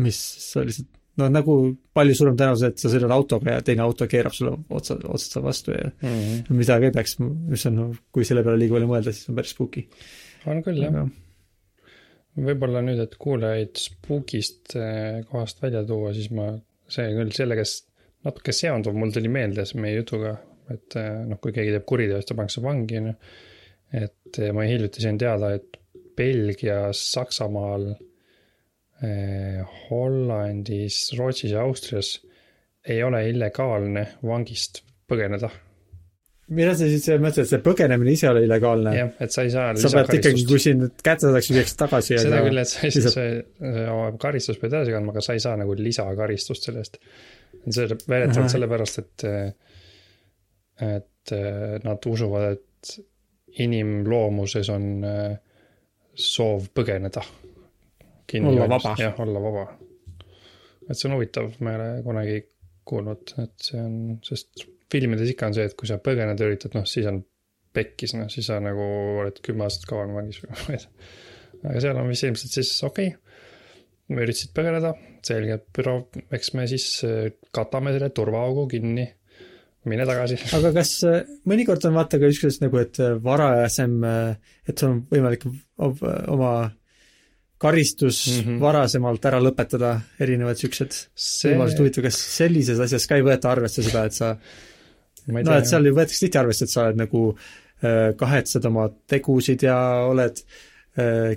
mis sa lihtsalt noh, nagu palju suurem tõenäosus, et sa sõidad autoga ja teine auto keerab sulle otsa, otsa vastu ja mm -hmm. midagi ei peaks, mis on, noh, kui selle peale liiga palju mõelda, siis on päris spooky. on küll, jah. võib-olla nüüd, et kuulajaid spookist eh, kohast välja tuua, siis ma, see küll sellega natuke seondub, mul tuli meelde meie jutuga, et eh, noh, kui keegi teeb kuriteo, siis ta pannakse vangi, on ju. et eh, ma hiljuti sain teada, et Belgias, Saksamaal Hollandis, Rootsis ja Austrias ei ole illegaalne vangist põgeneda. mida sa siis mõtled, see põgenemine ise ei ole illegaalne? jah, et sa ei saa sa pead ikkagi, kui sind kätte saadakse, viiakse tagasi. seda küll, et sa ei saa, oma karistus pead edasi kandma, aga sa ei saa nagu lisakaristust selle eest. see väidetavalt sellepärast, et, et nad usuvad, et inimloomuses on soov põgeneda olla vaba. jah, olla vaba. et see on huvitav, ma ei ole kunagi kuulnud, et see on, sest filmides ikka on see, et kui sa põgeneda üritad, noh, siis on pekkis, noh, siis sa nagu oled kümme aastat kauem vangis või (laughs) ma ei tea. aga seal on vist ilmselt siis okei okay,, üritasid põgeneda, selge, büroo, eks me siis äh, katame selle turvaaugu kinni mine tagasi. (laughs) aga kas äh, mõnikord on vaata ka ükskord nagu, et äh, varajasem, et sul on võimalik oma karistus mm -hmm. varasemalt ära lõpetada, erinevad siuksed see... võimalused, huvitav, kas sellises asjas ka ei võeta arvesse seda, et sa no et seal ju võetakse tihti arvesse, et sa oled nagu äh, kahetsed oma tegusid ja oled äh,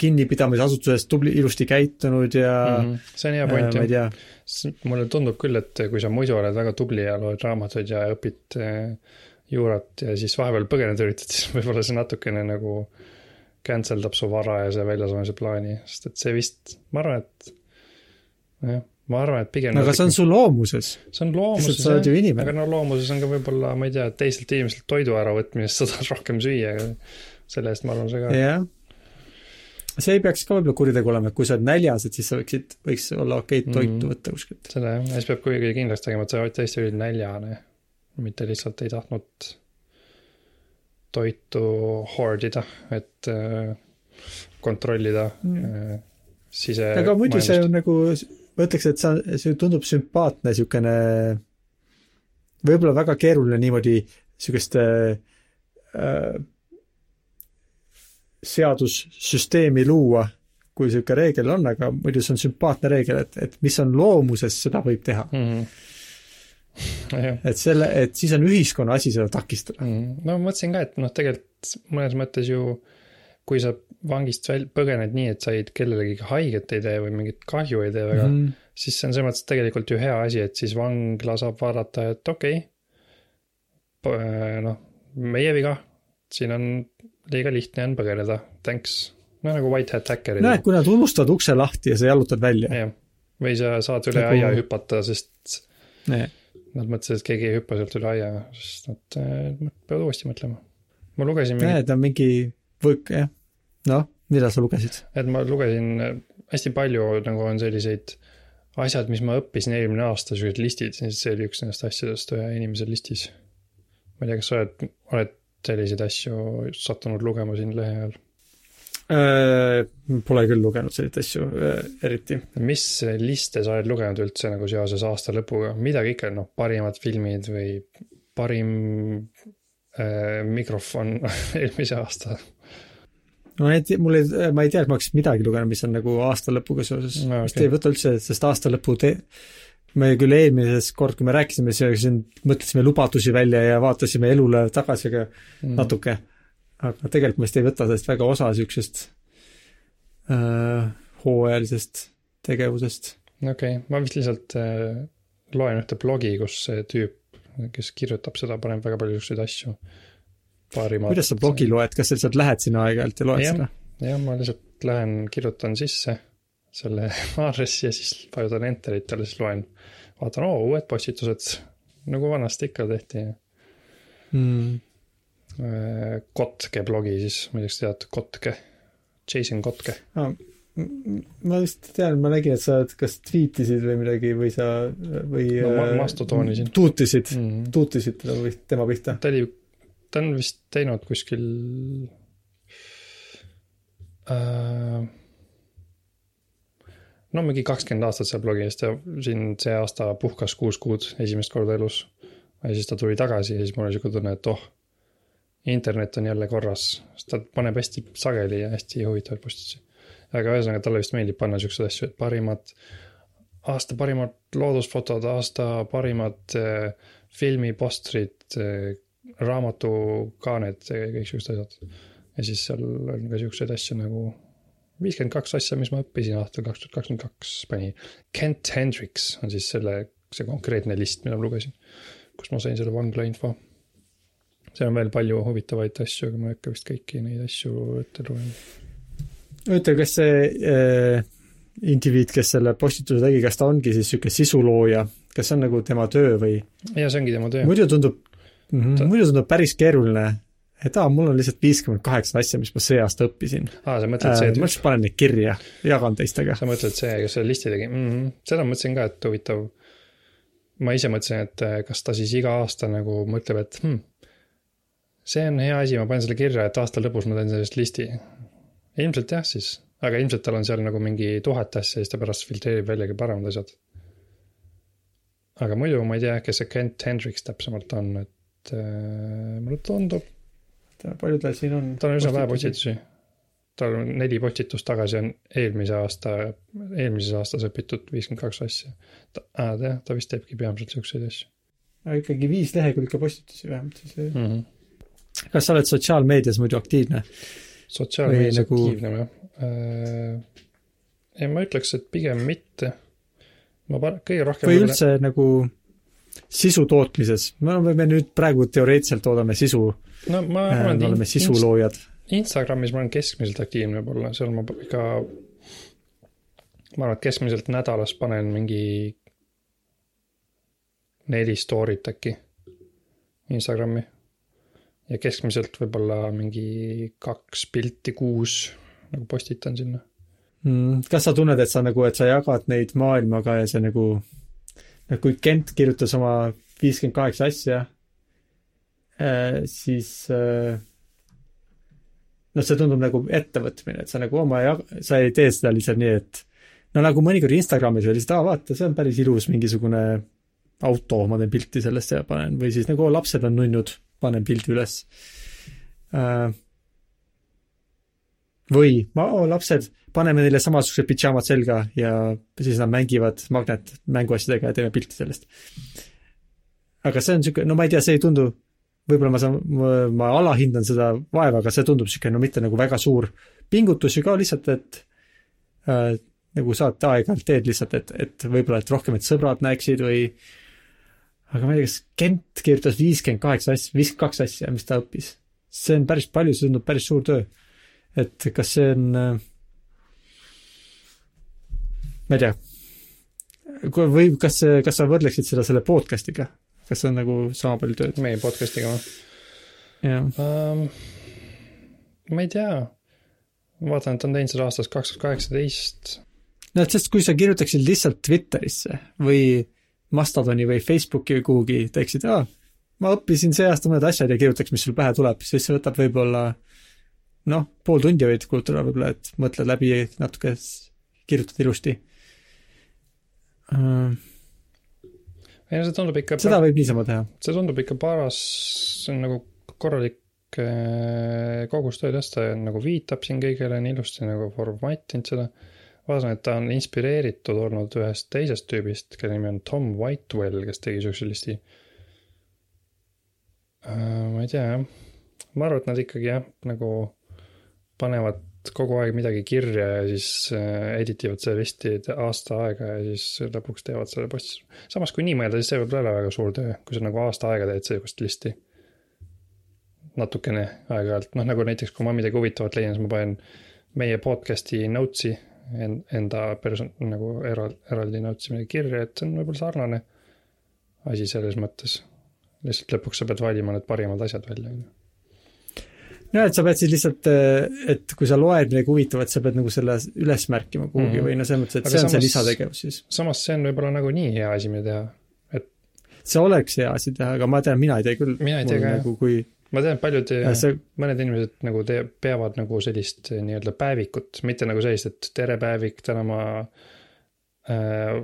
kinnipidamisasutuses tubli, ilusti käitunud ja mm -hmm. see on hea point äh, jah. mulle tundub küll, et kui sa muidu oled väga tubli ja loed raamatuid ja õpid äh, juurat ja siis vahepeal põgeneda üritad, (laughs) siis võib-olla see natukene nagu äh, cancel dab su varajase väljasaamise plaani, sest et see vist, ma arvan, et jah, ma arvan, et pigem no aga see on su loomuses. see on loomuses jah, aga no loomuses on ka võib-olla, ma ei tea, teiselt inimeselt toidu äravõtmisest sa tahad rohkem süüa, selle eest ma arvan, see ka. jah. see ei peaks ka võib-olla kuritegu olema, et kui sa oled näljas, et siis sa võiksid, võiks olla okei okay, toitu mm. võtta kuskilt. seda jah, ja siis peab kuigi kindlaks tegema, et sa tõesti olid näljane, mitte lihtsalt ei tahtnud toitu hoardida, et äh, kontrollida mm. äh, sise. aga muidu see on nagu, ma ütleks, et see, see tundub sümpaatne niisugune, võib-olla väga keeruline niimoodi niisugust äh, seadussüsteemi luua, kui niisugune reegel on, aga muidu see on sümpaatne reegel, et, et mis on loomuses, seda võib teha mm. -hmm (laughs) et selle, et siis on ühiskonna asi seda takistada mm.. no ma mõtlesin ka, et noh, tegelikult mõnes mõttes ju kui sa vangist väl-, põgened nii, et sa ei kellelegi haiget ei tee või mingit kahju ei tee väga mm, siis see on selles mõttes tegelikult ju hea asi, et siis vangla saab vaadata, et okei okay,, noh, meie viga, siin on liiga lihtne on põgeneda, thanks. noh, nagu white hat häkkerid. näed, kui nad unustavad ukse lahti ja sa jalutad välja. jah, või sa saad üle nagu... aia hüpata, sest nee Nad mõtlesid, et keegi ei hüppa sealt üle aia, sest nad äh, peavad uuesti mõtlema. ma lugesin mingi.... näed, on mingi võõk, jah. noh, mida sa lugesid? et ma lugesin äh, hästi palju nagu on selliseid asjad, mis ma õppisin eelmine aasta, siuksed listid, siis see oli üks nendest asjadest ühe inimese listis. ma ei tea, kas sa oled, oled selliseid asju sattunud lugema siin lehe all? Äh, pole küll lugenud selliseid asju äh, eriti. mis liste sa oled lugenud üldse nagu seoses aasta lõpuga, midagi ikka, noh, parimad filmid või parim äh, mikrofon (laughs) eelmise aasta? no ei tea, mul ei, ma ei tea, et ma oleks midagi lugenud, mis on nagu aasta lõpuga seoses No, okei. vist ei võta üldse, sest aasta lõpu te-, me küll eelmises kord, kui me rääkisime, siis mõtlesime lubadusi välja ja vaatasime elule tagasi ka mm. natuke. Aga tegelikult ma vist ei võta sellest väga osa niisugusest äh, hooajalisest tegevusest. okei okay., ma vist lihtsalt äh, loen ühte blogi, kus see tüüp, kes kirjutab seda, paneb väga palju siukseid asju. kuidas sa blogi loed, kas sa lihtsalt lähed sinna aeg-ajalt ja loed Jah. seda? jah, ma lihtsalt lähen, kirjutan sisse selle (laughs) aadressi ja siis vajutan enter'it ja siis loen. vaatan, oo, uued postitused, nagu vanasti ikka tehti. Mm. Kotke blogi siis, ma ei tea, kas tead Kotke, Jason Kotke. Ah, ma vist tean, ma nägin, et sa kas tweetisid või midagi või sa või No ma- äh, mastodoonisin. tuutisid Mm. mm., tuutisid teda või tema pihta. ta oli, ta on vist teinud kuskil äh,. no mingi kakskümmend aastat seal blogi eest ja siin see aasta puhkas kuus kuud esimest korda elus. ja siis ta tuli tagasi ja siis mul oli siuke tunne, et oh, internet on jälle korras, sest ta paneb hästi sageli ja hästi huvitavaid postitusi. aga ühesõnaga talle vist meeldib panna siukseid asju, et parimad, aasta parimad loodusfotod, aasta parimad äh, filmipostrid äh, raamatukaaned, kõik siuksed asjad. ja siis seal on ka siukseid asju nagu viiskümmend kaks asja, mis ma õppisin aastal kaks tuhat kakskümmend kaks pani. Kent Hendricks on siis selle, see konkreetne list, mida ma lugesin, kus ma sain selle vangla info. Seal on veel palju huvitavaid asju, aga ma ei hakka vist kõiki neid asju ette lugema. ütle, kas see äh, indiviid, kes selle postituse tegi, kas ta ongi siis niisugune sisulooja, kas see on nagu tema töö või ja see ongi tema töö. muidu tundub mm, -hmm, Ta- muidu tundub päris keeruline, et aa, mul on lihtsalt viiskümmend kaheksa asja, mis ma see aasta õppisin aa, sa äh,. mõtled ma see, lihtsalt panen neid kirja, jagan teistega. sa mõtled see, kes selle listi tegi mm? -hmm. seda mõtlesin ka, et huvitav. ma ise mõtlesin, et äh, kas ta siis iga aasta nagu mõtleb, et hmm, see on hea asi, ma panen selle kirja, et aasta lõpus ma teen sellest listi. ilmselt jah siis, aga ilmselt tal on seal nagu mingi tuhat asja ja siis ta pärast filtreerib väljagi paremad asjad. aga muidu ma ei tea, kes see Kent Hendricks täpsemalt on, et äh, mulle tundub, palju tal siin on? tal on üsna vähe postitusi. tal on neli postitust tagasi on eelmise aasta, eelmises aastas õpitud viiskümmend kaks asja. ta, jah, ta vist teebki peamiselt siukseid asju ikkagi viis lehekülge postitusi vähemalt siis. mm. -hmm. Kas sa oled sotsiaalmeedias muidu aktiivne? sotsiaalmeedias nagu- aktiivne või äh,? ei, ma ütleks, et pigem mitte. ma par-, kõige rohkem või üldse nagu sisu tootmises, me oleme nüüd praegu teoreetiliselt toodame sisu, no ma me arvan, oleme et sisuloojad. Instagramis ma olen keskmiselt aktiivne võib-olla, seal ma ikka, ma arvan, et keskmiselt nädalas panen mingi neli story't äkki Instagrami. Ja keskmiselt võib-olla mingi kaks pilti kuus nagu postitan sinna. Mm, kas sa tunned, et sa nagu, et sa jagad neid maailmaga ja see nagu, noh kui Kent kirjutas oma viiskümmend kaheksa asja, siis äh, noh, see tundub nagu ettevõtmine, et sa nagu oma jag-, sa ei tee seda lihtsalt nii, et no nagu mõnikord Instagramis oli lihtsalt, aa vaata, see on päris ilus mingisugune auto, ma teen pilti sellest ja panen, või siis nagu lapsed on nunnud, panen pildi üles äh,. või ma, lapsed, paneme neile samasugused pidžaamad selga ja siis nad mängivad magnetmänguasjadega ja teeme pilti sellest. aga see on sihuke, no ma ei tea, see ei tundu, võib-olla ma saan, ma alahindan seda vaeva, aga see tundub sihuke no mitte nagu väga suur pingutus ju ka lihtsalt, et äh, nagu saad aeg-ajalt teed lihtsalt, et, et võib-olla, et rohkem, et sõbrad näeksid või aga ma ei tea, kas Kent kirjutas viiskümmend kaheksa asja, viiskümmend kaks asja, mis ta õppis. see on päris palju, see tundub päris suur töö. et kas see on äh, ma ei tea, või kas see, kas sa võrdleksid seda selle podcast'iga? kas see on nagu sama palju tööd? meie podcast'iga või jah, um,? ma ei tea. ma vaatan, et on teinud seda aastast kaks tuhat kaheksateist. no et sest kui sa kirjutaksid lihtsalt Twitterisse või Mastodoni või Facebooki või kuhugi, teeksid, aa, ma õppisin see aasta mõned asjad ja kirjutaks, mis sul pähe tuleb, siis see võtab võib-olla noh, pool tundi võid kulutada võib-olla, et mõtled läbi natuke, kirjutad ilusti uh,. ei no see tundub ikka, seda võib niisama teha. see tundub ikka paras, see on nagu korralik äh, koostööd jah, ta nagu viitab siin kõigele nii ilusti nagu formatinud seda. Vaatasin, et ta on inspireeritud olnud ühest teisest tüübist, kelle nimi on Tom Whitewell, kes tegi siukse listi äh,. ma ei tea jah, ma arvan, et nad ikkagi jah, nagu panevad kogu aeg midagi kirja ja siis äh, edit ivad selle listi aasta aega ja siis lõpuks teevad selle posti. samas, kui nii mõelda, siis see võib olla väga suur töö, kui sa nagu aasta aega teed sihukest listi natukene aeg-ajalt, noh nagu näiteks, kui ma midagi huvitavat leian, siis ma panen meie podcast'i notes'i enda person-, nagu era-, eraldi notes'i midagi kirja, et see on võib-olla sarnane asi selles mõttes. lihtsalt lõpuks sa pead valima need parimad asjad välja, on ju. no et sa pead siis lihtsalt, et kui sa loed midagi huvitavat, sa pead nagu selle üles märkima kuhugi mm -hmm. või no selles mõttes, et Aga see on samas, see lisategevus siis. samas see on võib-olla nagu nii hea asi, mida teha, see oleks hea asi teha, aga ma tean, mina ei tee küll. mina ei tee ka, nagu, kui ma tean, paljud, see... mõned inimesed nagu te-, peavad nagu sellist eh, nii-öelda päevikut, mitte nagu sellist, et tere päevik, täna ma äh,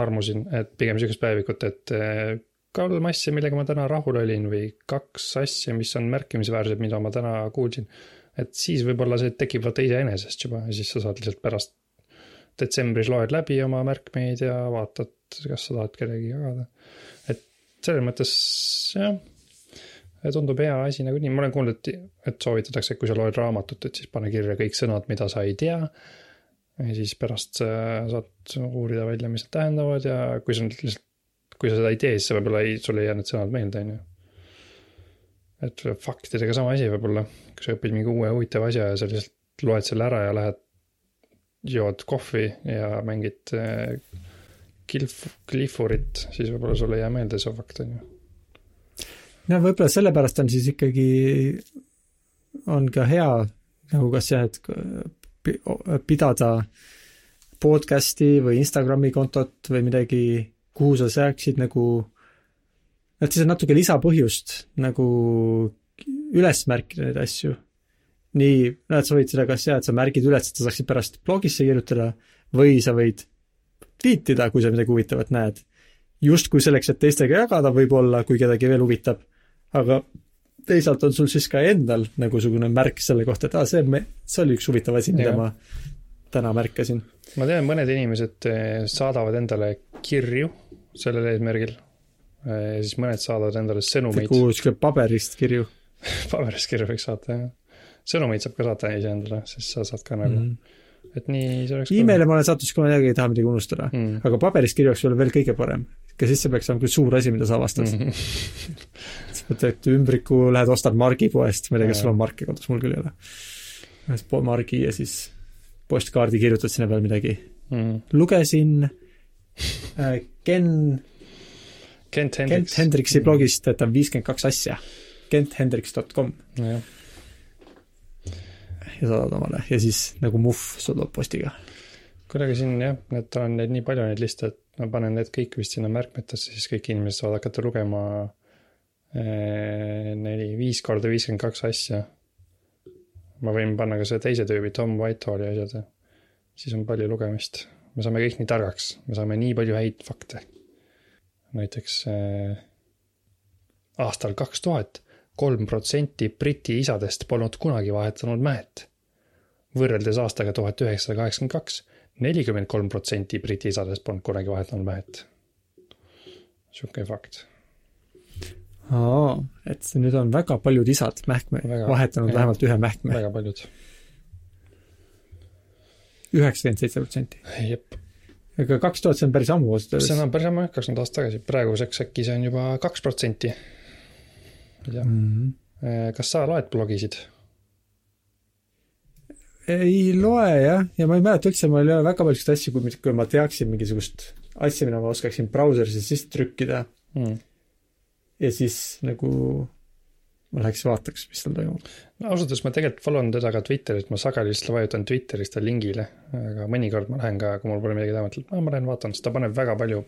armusin, et pigem sihukest päevikut, et äh, kolm asja, millega ma täna rahul olin või kaks asja, mis on märkimisväärsed, mida ma täna kuulsin. et siis võib-olla see tekib vaata iseenesest juba ja siis sa saad lihtsalt pärast detsembris loed läbi oma märkmeid ja vaatad, kas sa tahad kellegagi jagada. et selles mõttes jah tundub hea asi nagunii, ma olen kuulnud, et, et soovitatakse, et kui sa loed raamatut, et siis pane kirja kõik sõnad, mida sa ei tea. ja siis pärast saad uurida välja, mis need tähendavad ja kui sa lihtsalt, kui sa seda ei tee, siis sa võib-olla ei, sul ei jää need sõnad meelde, on ju. et faktidega sama asi võib-olla, kui sa õpid mingi uue huvitava asja ja sa lihtsalt loed selle ära ja lähed, jood kohvi ja mängid kilf-, klifurit, siis võib-olla sul ei jää meelde see fakt, on ju no võib-olla sellepärast on siis ikkagi, on ka hea nagu kas jah, et pidada podcast'i või Instagrami kontot või midagi, kuhu sa saaksid nagu, et siis on natuke lisapõhjust nagu üles märkida neid asju. nii, no et sa võid seda kas jah, et sa märgid üles, et sa saaksid pärast blogisse kirjutada või sa võid tweetida, kui sa midagi huvitavat näed. justkui selleks, et teistega jagada võib-olla, kui kedagi veel huvitab aga teisalt on sul siis ka endal nagu niisugune märk selle kohta, et aa, see, see oli üks huvitav asi, mida ma täna märkasin. ma tean, mõned inimesed eh, saadavad endale kirju sellel eesmärgil. Eh, siis mõned saadavad endale sõnumeid. kuskil paberist kirju (laughs) paberist kirju võiks saata, jah. sõnumeid saab ka saata iseendale, siis sa saad ka nagu mm, -hmm. et nii see oleks. emaili ma olen saatnud, siis kui ma midagi ei taha midagi unustada mm. -hmm. aga paberist kirju oleks veel, kõige parem. aga siis see peaks olema küll suur asi, mida sa avastad mm. -hmm. (laughs) võtad ümbriku, lähed ostad margipoest, ma ei tea, kas sul on marke kodus, mul küll ei ole. margi ja siis postkaardi kirjutad sinna peale midagi mm.. lugesin äh, Ken Kent Hendriks. Kent Hendriksi blogist, et on viiskümmend kaks asja. kenthendriks.com. ja saadad omale ja siis nagu muhv sul tuleb postiga. kuidagi siin jah, et on neid nii palju neid liste, et ma panen need kõik vist sinna märkmetesse, siis kõik inimesed saavad hakata lugema neli, viis korda viiskümmend kaks asja. ma võin panna ka selle teise tüübi, Tom Whitehalli asjad. siis on palju lugemist. me saame kõik nii targaks, me saame nii palju häid fakte. näiteks äh, aastal kaks tuhat kolm protsenti Briti isadest polnud kunagi vahetanud mähet. võrreldes aastaga tuhat üheksasada kaheksakümmend kaks, nelikümmend kolm protsenti Briti isadest polnud kunagi vahetanud mähet. sihuke fakt aa, et nüüd on väga paljud isad mähkme väga, vahetanud jah, vähemalt ühe mähkme. väga paljud. üheksakümmend seitse protsenti. jep. aga kaks tuhat, see on päris ammu ausalt öeldes. see on päris ammu jah, kakskümmend aastat tagasi, praeguseks äkki see on juba kaks protsenti. ei tea mm, -hmm. kas sa loed blogisid? ei loe jah, ja ma ei mäleta üldse, mul ei ole väga palju selliseid asju, kui, kui ma teaksin mingisugust asja, mida ma oskaksin brauseris sisse trükkida mm ja siis nagu ma läheks vaataks, mis seal toimub. no ausalt öeldes ma tegelikult follow n teda ka Twitteris, ma sageli lihtsalt vajutan Twitteris ta lingile, aga mõnikord ma lähen ka, kui mul pole midagi teha, mõtlen, et ma lähen vaatan, sest ta paneb väga palju,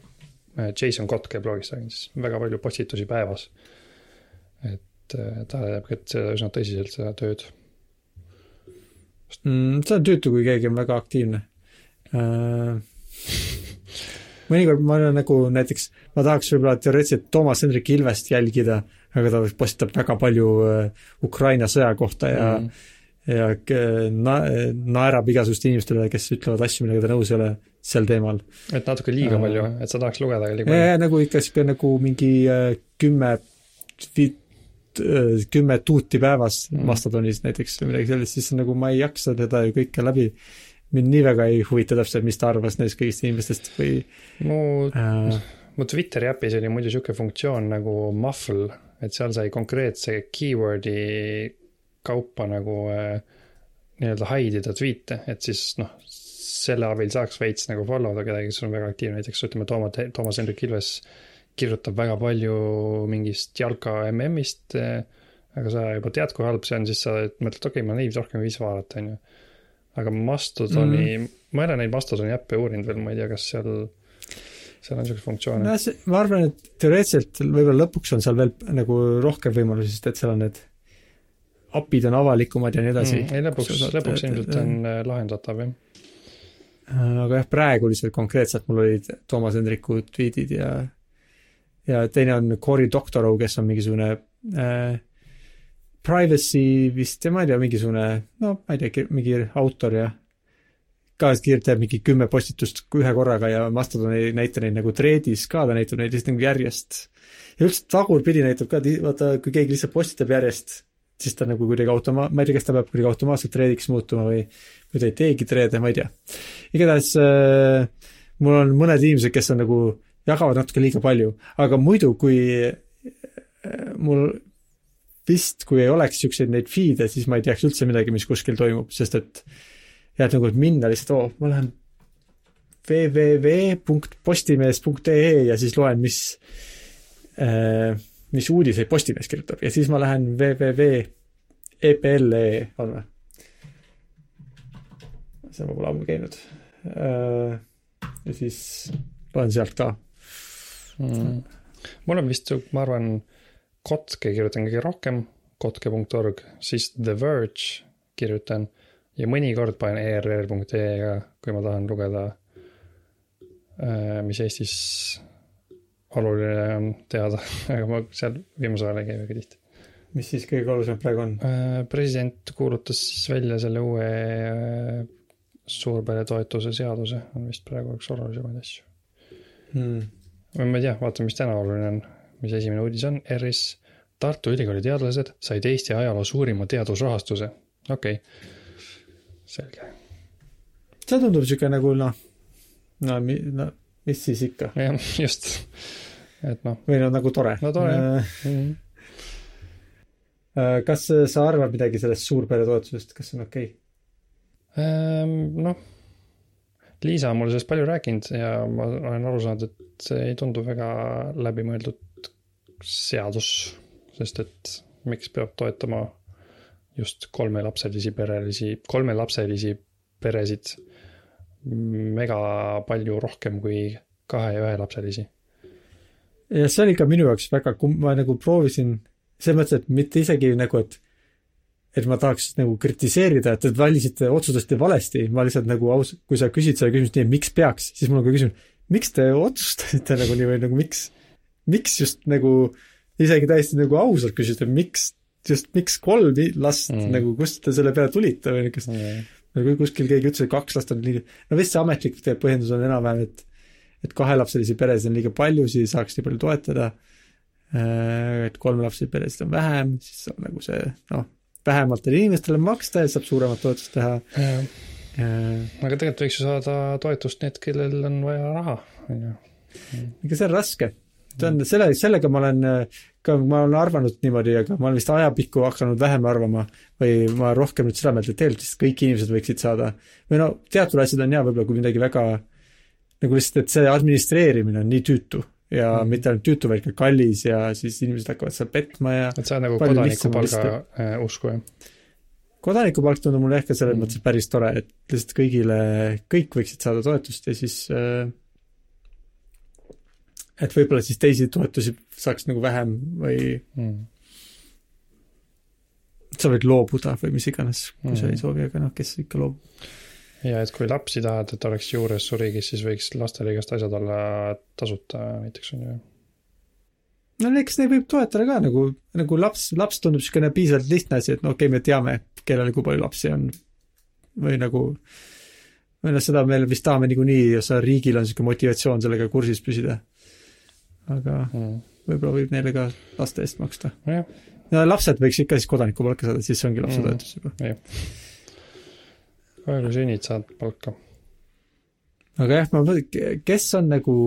äh, Jason Kotke blogis räägin siis, väga palju postitusi päevas. et äh, ta teeb ka üsna tõsiselt seda tööd mm,. see on tüütu, kui keegi on väga aktiivne uh mõnikord ma olen nagu näiteks, ma tahaks võib-olla teoreetiliselt Toomas Hendrik Ilvest jälgida, aga ta postitab väga palju äh, Ukraina sõja kohta ja mm. ja na-, naerab igasuguste inimeste üle, kes ütlevad asju, millega ta nõus ei ole sel teemal. et natuke liiga uh, palju, et sa tahaks lugeda liiga palju? nagu ikka sihuke nagu mingi äh, kümme kümme tuuti päevas mm. Mastodonis näiteks või midagi sellist, siis nagu ma ei jaksa teda ju kõike läbi mind nii väga ei huvita täpselt, mis ta arvas neist kõigist inimestest või mu äh, mu Twitteri äpis oli muidu sihuke funktsioon nagu muffle, et seal sai konkreetse keyword'i kaupa nagu äh, nii-öelda hide ida tweet'e, et siis noh, selle abil saaks veits nagu follow da kedagi, kes on väga aktiivne, näiteks ütleme, Toomas, Toomas Hendrik Ilves kirjutab väga palju mingist jalka MM-ist, äh, aga sa juba tead, kui halb see on, siis sa mõtled, okei okay,, ma neid rohkem ei viitsi vaadata, on ju. Aga Mastodoni mm, -hmm. ma ei ole neid Mastodoni äppe uurinud veel, ma ei tea, kas seal seal on niisuguseid funktsioone. no see, ma arvan, et teoreetiliselt võib-olla lõpuks on seal veel nagu rohkem võimalusi, sest et seal on need API-d on avalikumad ja nii edasi mm,. ei lõpuks, lõpuks ilmselt on äh, lahendatav, jah. Äh, aga jah, praegu lihtsalt konkreetselt mul olid Toomas Hendriku tweetid ja ja teine on Cory Doctorow, kes on mingisugune äh, privacy vist, ma ei tea, mingisugune, no ma ei tea, mingi autor ja ka teeb mingi kümme postitust ühe korraga ja Mastodon ei näita neid nagu thread'is ka, ta näitab neid lihtsalt nagu järjest. ja üldse tagurpidi näitab ka, vaata, kui keegi lihtsalt postitab järjest, siis ta nagu kuidagi automa-, ma ei tea, kas ta peab kuidagi automaatselt thread'iks muutuma või, või ta ei teegi thread'e, ma ei tea. igatahes äh, mul on mõned inimesed, kes on nagu, jagavad natuke liiga palju, aga muidu, kui äh, mul vist, kui ei oleks niisuguseid neid feed'e, siis ma ei teaks üldse midagi, mis kuskil toimub, sest et äh, ja et nagu minna lihtsalt, oo, ma lähen www.postimees.ee ja siis loen, mis äh,, mis uudiseid Postimees kirjutab ja siis ma lähen www.epl.ee on või? seal ma pole ammu käinud äh,. ja siis loen sealt ka mm.. mul on vist, ma arvan, kotke kirjutan kõige rohkem, kotke.org, siis The Verge kirjutan ja mõnikord panen err.ee ka, kui ma tahan lugeda, äh, mis Eestis oluline on teada, (laughs) aga ma seal viimasel ajal ei käi väga tihti. mis siis kõige olulisem praegu on? Äh, president kuulutas siis välja selle uue äh, suurperetoetuse seaduse, on vist praegu üks olulisemaid asju hmm.. ma ei tea, vaatame, mis täna oluline on, mis esimene uudis on, ERR-is Tartu Ülikooli teadlased said Eesti ajaloo suurima teadusrahastuse, okei okay selge. see tundub sihuke nagu noh, no, no mis siis ikka. jah, just, et noh. või no nagu tore. no tore jah mm -hmm. kas sa arvad midagi sellest suurperetoetusest, kas see on okei okay? ähm,? noh, Liisa on mulle sellest palju rääkinud ja ma olen aru saanud, et see ei tundu väga läbimõeldud seadus, sest et miks peab toetama just kolmelapselisi perelisi, kolmelapselisi peresid mega palju rohkem kui kahe ja ühelapselisi. ja see oli ka minu jaoks väga, kui ma nagu proovisin, selles mõttes, et mitte isegi nagu, et et ma tahaks nagu kritiseerida, et te valisite, otsustasite valesti, ma lihtsalt nagu aus, kui sa küsid selle küsimust nii, miks peaks, siis mul on ka küsimus, miks te otsustasite nagu nii või nagu miks, miks just nagu isegi täiesti nagu ausalt küsida, miks just miks kolm last mm. nagu, kust te selle peale tulite või niisugust mm., nagu kuskil keegi ütles, et kaks last on liiga, no vist see ametlik põhjendus on enam-vähem, et et kahelapselisi peresid on liiga palju, siis saaks nii palju toetada, äh, et kolmelapselisi peresid on vähem, siis on nagu see noh, vähematele inimestele maksta ja saab suuremat toetust teha. aga tegelikult võiks ju saada toetust need, kellel on vaja raha, on ju. ega see on raske see on, selle, sellega ma olen ka, ma olen arvanud niimoodi, aga ma olen vist ajapikku hakanud vähem arvama või ma rohkem nüüd seda meelt, et tegelikult vist kõik inimesed võiksid saada. või no teatud asjad on hea võib-olla, kui midagi väga nagu lihtsalt, et see administreerimine on nii tüütu ja mm. mitte ainult tüütu, vaid ka kallis ja siis inimesed hakkavad seal petma ja et sa oled nagu kodanikupalga äh, usku, jah? kodanikupalk tundub mulle ehk ka selles mm. mõttes päris tore, et lihtsalt kõigile, kõik võiksid saada toetust ja siis äh, et võib-olla siis teisi toetusi saaks nagu vähem või mm. sa võid loobuda või mis iganes, kui mm. sa ei mm. soovi, aga noh, kes ikka loobub. ja et kui lapsi tahad, et oleks juures su riigis, siis võiks lastele igast asjad olla tasuta näiteks on ju. no eks neid võib toetada ka nagu, nagu laps, laps tundub niisugune piisavalt lihtne asi, et no okei okay,, me teame, kellel kui palju lapsi on. või nagu, või noh, seda me vist tahame niikuinii, sa riigil on niisugune motivatsioon sellega kursis püsida. Aga mm. võib-olla võib neile ka laste eest maksta yeah.. no lapsed võiks ikka siis kodanikupalka saada, siis ongi lapsetoetus juba mm.. jah. kohe kui sünnid, saad palka. aga jah, ma mõtlen, kes on nagu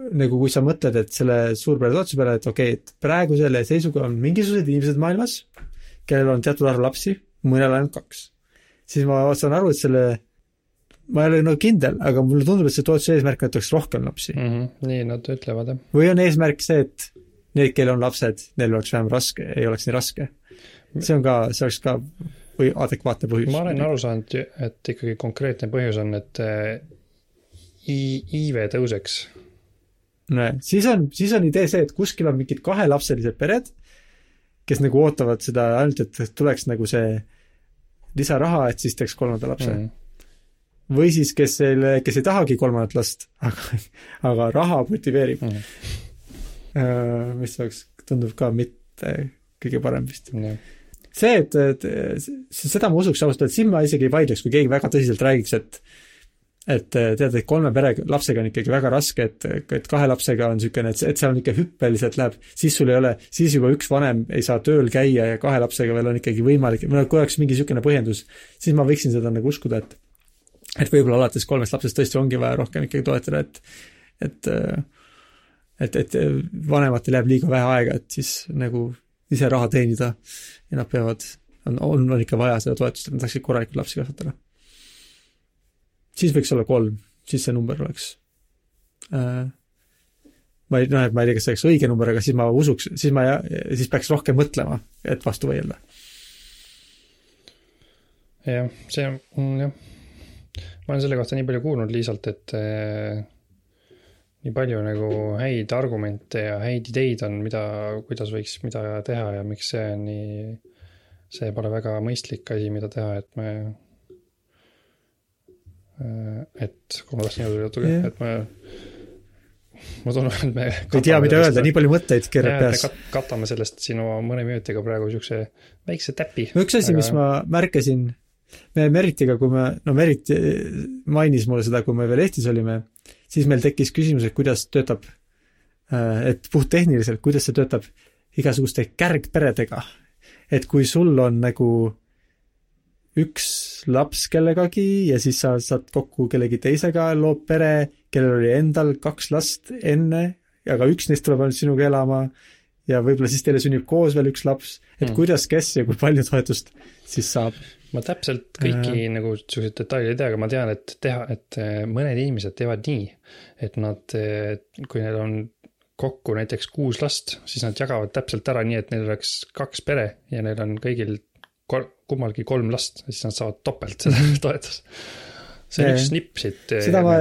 nagu kui sa mõtled, et selle suurpere toetuse peale, et okei okay,, et praegu selle seisuga on mingisugused inimesed maailmas, kellel on teatud arv lapsi, mõnel ainult kaks. siis ma saan aru, et selle, ma ei ole nagu kindel, aga mulle tundub, et see toetuse eesmärk on, et oleks rohkem lapsi mm. -hmm. nii nad ütlevad, jah. või on eesmärk see, et need, kellel on lapsed, neil oleks vähem raske, ei oleks nii raske. see on ka, see oleks ka või adekvaatne põhjus. ma olen aru saanud, et ikkagi konkreetne põhjus on, et äh, iive tõuseks no siis on, siis on idee see, et kuskil on mingid kahelapselised pered, kes nagu ootavad seda ainult, et tuleks nagu see lisaraha, et siis teeks kolmanda lapse mm. -hmm. Või siis, kes ei, kes ei tahagi kolmandat last, aga, aga raha motiveerib mm. -hmm. mis oleks, tundub ka mitte kõige parem vist mm. -hmm. see, et, et seda ma usuks ausalt, et siin ma isegi ei vaidleks, kui keegi väga tõsiselt räägiks, et et äh, tead, et kolme pere lapsega on ikkagi väga raske, et, et kahe lapsega on niisugune, et, et seal on ikka hüppeliselt läheb, siis sul ei ole, siis juba üks vanem ei saa tööl käia ja kahe lapsega veel on ikkagi võimalik, või noh, kui oleks mingi niisugune põhjendus, siis ma võiksin seda nagu uskuda, et et võib-olla alates kolmest lapsest tõesti ongi vaja rohkem ikkagi toetada, et et et, et vanematel jääb liiga vähe aega, et siis nagu ise raha teenida ja nad peavad, on, on, on ikka vaja seda toetust, et nad saaksid korralikult lapsi kasvatada siis võiks olla kolm, siis see number oleks äh, ma ei, noh, et ma ei tea, kas see oleks õige number, aga siis ma usuks, siis ma, siis peaks rohkem mõtlema, et vastu vaielda. jah, see on, jah. Ma olen selle kohta nii palju kuulnud Liisalt, et äh, nii palju nagu häid argumente ja häid ideid on, mida, kuidas võiks mida teha ja miks see on nii, see pole väga mõistlik asi, mida teha, et me Äh, et kui ma tahtsin jõuda jutuga yeah., et ma, ma tunnen, et me. ei tea, mida öelda, nii palju mõtteid keerab peas. katame sellest sinu mõne minutiga praegu siukse väikse täpi. no üks asi aga..., mis ma märkasin, me Meritiga, kui me, no Merit mainis mulle seda, kui me veel Eestis olime, siis meil tekkis küsimus, et kuidas töötab, äh, et puhttehniliselt, kuidas see töötab igasuguste kärgperedega. et kui sul on nagu üks laps kellegagi ja siis sa saad kokku kellegi teisega, loob pere, kellel oli endal kaks last enne, aga üks neist tuleb ainult sinuga elama ja võib-olla siis teile sünnib koos veel üks laps, et mm. kuidas, kes ja kui palju toetust siis saab? ma täpselt kõiki äh, nagu niisuguseid detaile ei tea, aga ma tean, et teha, et äh, mõned inimesed teevad nii, et nad, äh, kui neil on kokku näiteks kuus last, siis nad jagavad täpselt ära nii, et neil oleks kaks pere ja neil on kõigil kol-, kummalgi kolm last, siis nad saavad topelt seda (laughs) toetust. see on üks snipp siit. Eh, seda ma,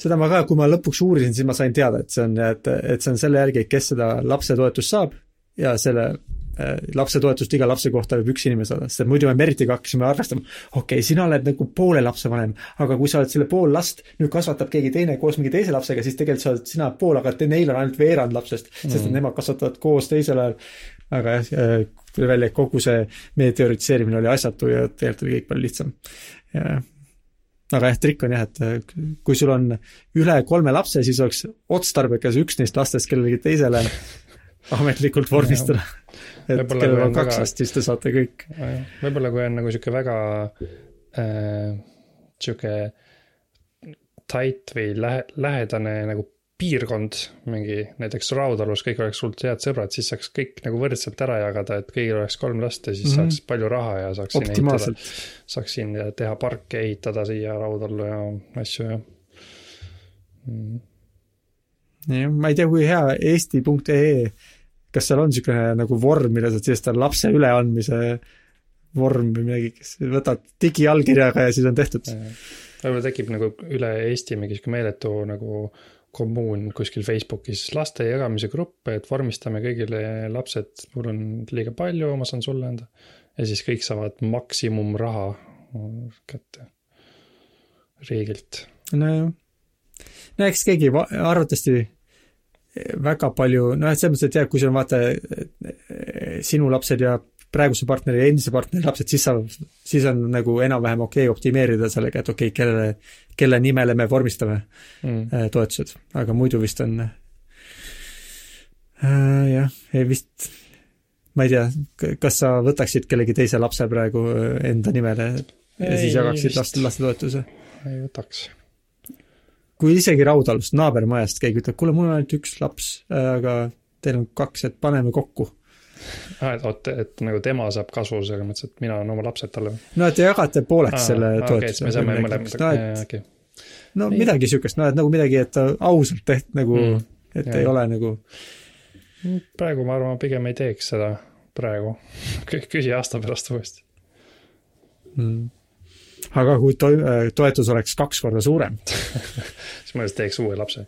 seda ma ka, kui ma lõpuks uurisin, siis ma sain teada, et see on, et, et see on selle järgi, kes seda lapsetoetust saab ja selle äh, lapsetoetust iga lapse kohta võib üks inimene saada, sest muidu me Meritiga hakkasime arvestama, okei okay,, sina oled nagu poole lapse vanem, aga kui sa oled selle pool last, nüüd kasvatab keegi teine koos mingi teise lapsega, siis tegelikult sa oled sina pool, aga neil on ainult veerand lapsest, sest et mm. nemad kasvatavad koos teisel ajal. aga jah, äh, tuli välja, et kogu see meie teoritiseerimine oli asjatu ja tegelikult oli kõik palju lihtsam. Aga jah, trikk on jah, et kui sul on üle kolme lapse, siis oleks otstarbekas üks neist lastest kellelegi teisele (laughs) ametlikult vormistada. et kellel on kaks last, siis te saate kõik. võib-olla kui on nagu sihuke väga äh, sihuke tight või lähe-, lähedane nagu piirkond, mingi näiteks Raudalus, kõik oleks sult head sõbrad, siis saaks kõik nagu võrdselt ära jagada, et kõigil oleks kolm last ja siis mm -hmm. saaks palju raha ja saaks siin ehitada. saaks siin teha parke ehitada siia Raudallu ja asju ja mm.. jah, ma ei tea, kui hea eesti.ee, kas seal on niisugune nagu vorm, mille saad siis ta lapse üleandmise vorm või midagi, kes võtad digiallkirjaga ja siis on tehtud. võib-olla tekib nagu üle Eesti mingi sihuke meeletu nagu kommuun kuskil Facebookis laste jagamise grupp, et vormistame kõigile lapsed, mul on liiga palju, ma saan sulle anda. ja siis kõik saavad maksimumraha kätte riigilt. nojah, no eks keegi arvatavasti väga palju, et selles mõttes, et jah, kui sul on vaata sinu lapsed ja praeguse partneri ja endise partneri lapsed, siis sa, siis on nagu enam-vähem okei okay optimeerida sellega, et okei okay,, kellele, kelle nimele me vormistame mm. Äh, toetused, aga muidu vist on äh, jah, ei vist, ma ei tea, kas sa võtaksid kellegi teise lapse praegu äh, enda nimele ja ei, siis jagaksid laste, lastetoetuse? ei võtaks kui isegi Raudalust naabermajast keegi ütleb, kuule, mul on ainult üks laps, aga teil on kaks, et paneme kokku oot, et nagu tema saab kasu selles mõttes, et mina annan oma lapsed talle no et te jagate pooleks aa, selle toetuse okay,. no ei. midagi siukest, noh, et nagu midagi, et ausalt tehtud nagu mm,, et jah. ei ole nagu. Praegu ma arvan, pigem ei teeks seda praegu (laughs) küsi aasta pärast uuesti mm aga kui to-, toetus oleks kaks korda suurem (laughs) siis ma just teeks uue lapse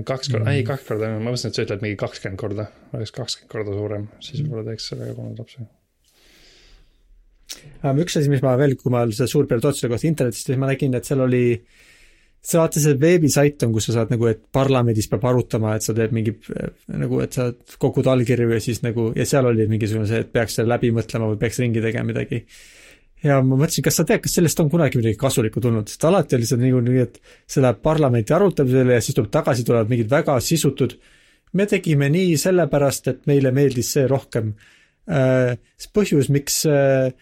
kaks korda mm., ei kaks korda, ma mõtlesin, et sa ütled mingi kakskümmend korda, oleks kakskümmend korda suurem, siis mm. võib-olla teeks sellega kolmanda lapse. üks asi, mis ma veel, kui ma selle suurpere toetuse kohta internetist, siis ma nägin, et seal oli, sa vaata, see veebisait on, kus sa saad nagu, et parlamendis peab arutama, et sa teed mingi nagu, et sa kogud allkirju ja siis nagu, ja seal oli mingisugune see, et peaks selle läbi mõtlema või peaks ringi tegema midagi ja ma mõtlesin, kas sa tead, kas sellest on kunagi midagi kasulikku tulnud, sest alati oli see nagu nii, et see läheb parlamenti arutamisele ja siis tuleb tagasi, tulevad mingid väga sisutud, me tegime nii sellepärast, et meile meeldis see rohkem. Äh, põhjus, miks äh,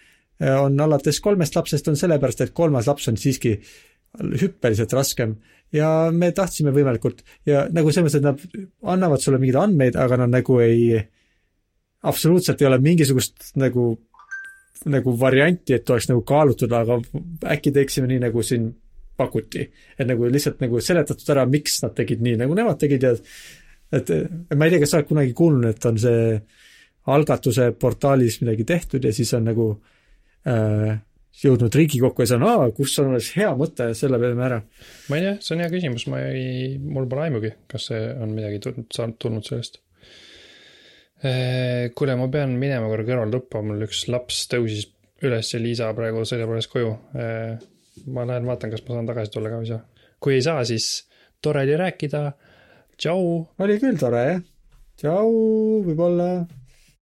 on alates kolmest lapsest, on sellepärast, et kolmas laps on siiski hüppeliselt raskem. Ja me tahtsime võimalikult ja nagu selles mõttes, et nad annavad sulle mingeid andmeid, aga nad nagu ei, absoluutselt ei ole mingisugust nagu nagu varianti, et oleks nagu kaalutud, aga äkki teeksime nii, nagu siin pakuti. et nagu lihtsalt nagu seletatud ära, miks nad tegid nii, nagu nemad tegid ja et ma ei tea, kas sa oled kunagi kuulnud, et on see algatuse portaalis midagi tehtud ja siis on nagu äh, jõudnud Riigikokku ja see on, aa, kus on alles hea mõte, selle peale ära. ma ei tea, see on hea küsimus, ma ei, mul pole aimugi, kas see on midagi tulnud, tulnud sellest kuule, ma pean minema korra kõrval lõppema, mul üks laps tõusis üles ja Liisa praegu sõidab alles koju. Eh, ma lähen vaatan, kas ma saan tagasi tulla ka või ei saa. kui ei saa, siis tore oli rääkida. tšau. oli küll tore jah. tšau, võib-olla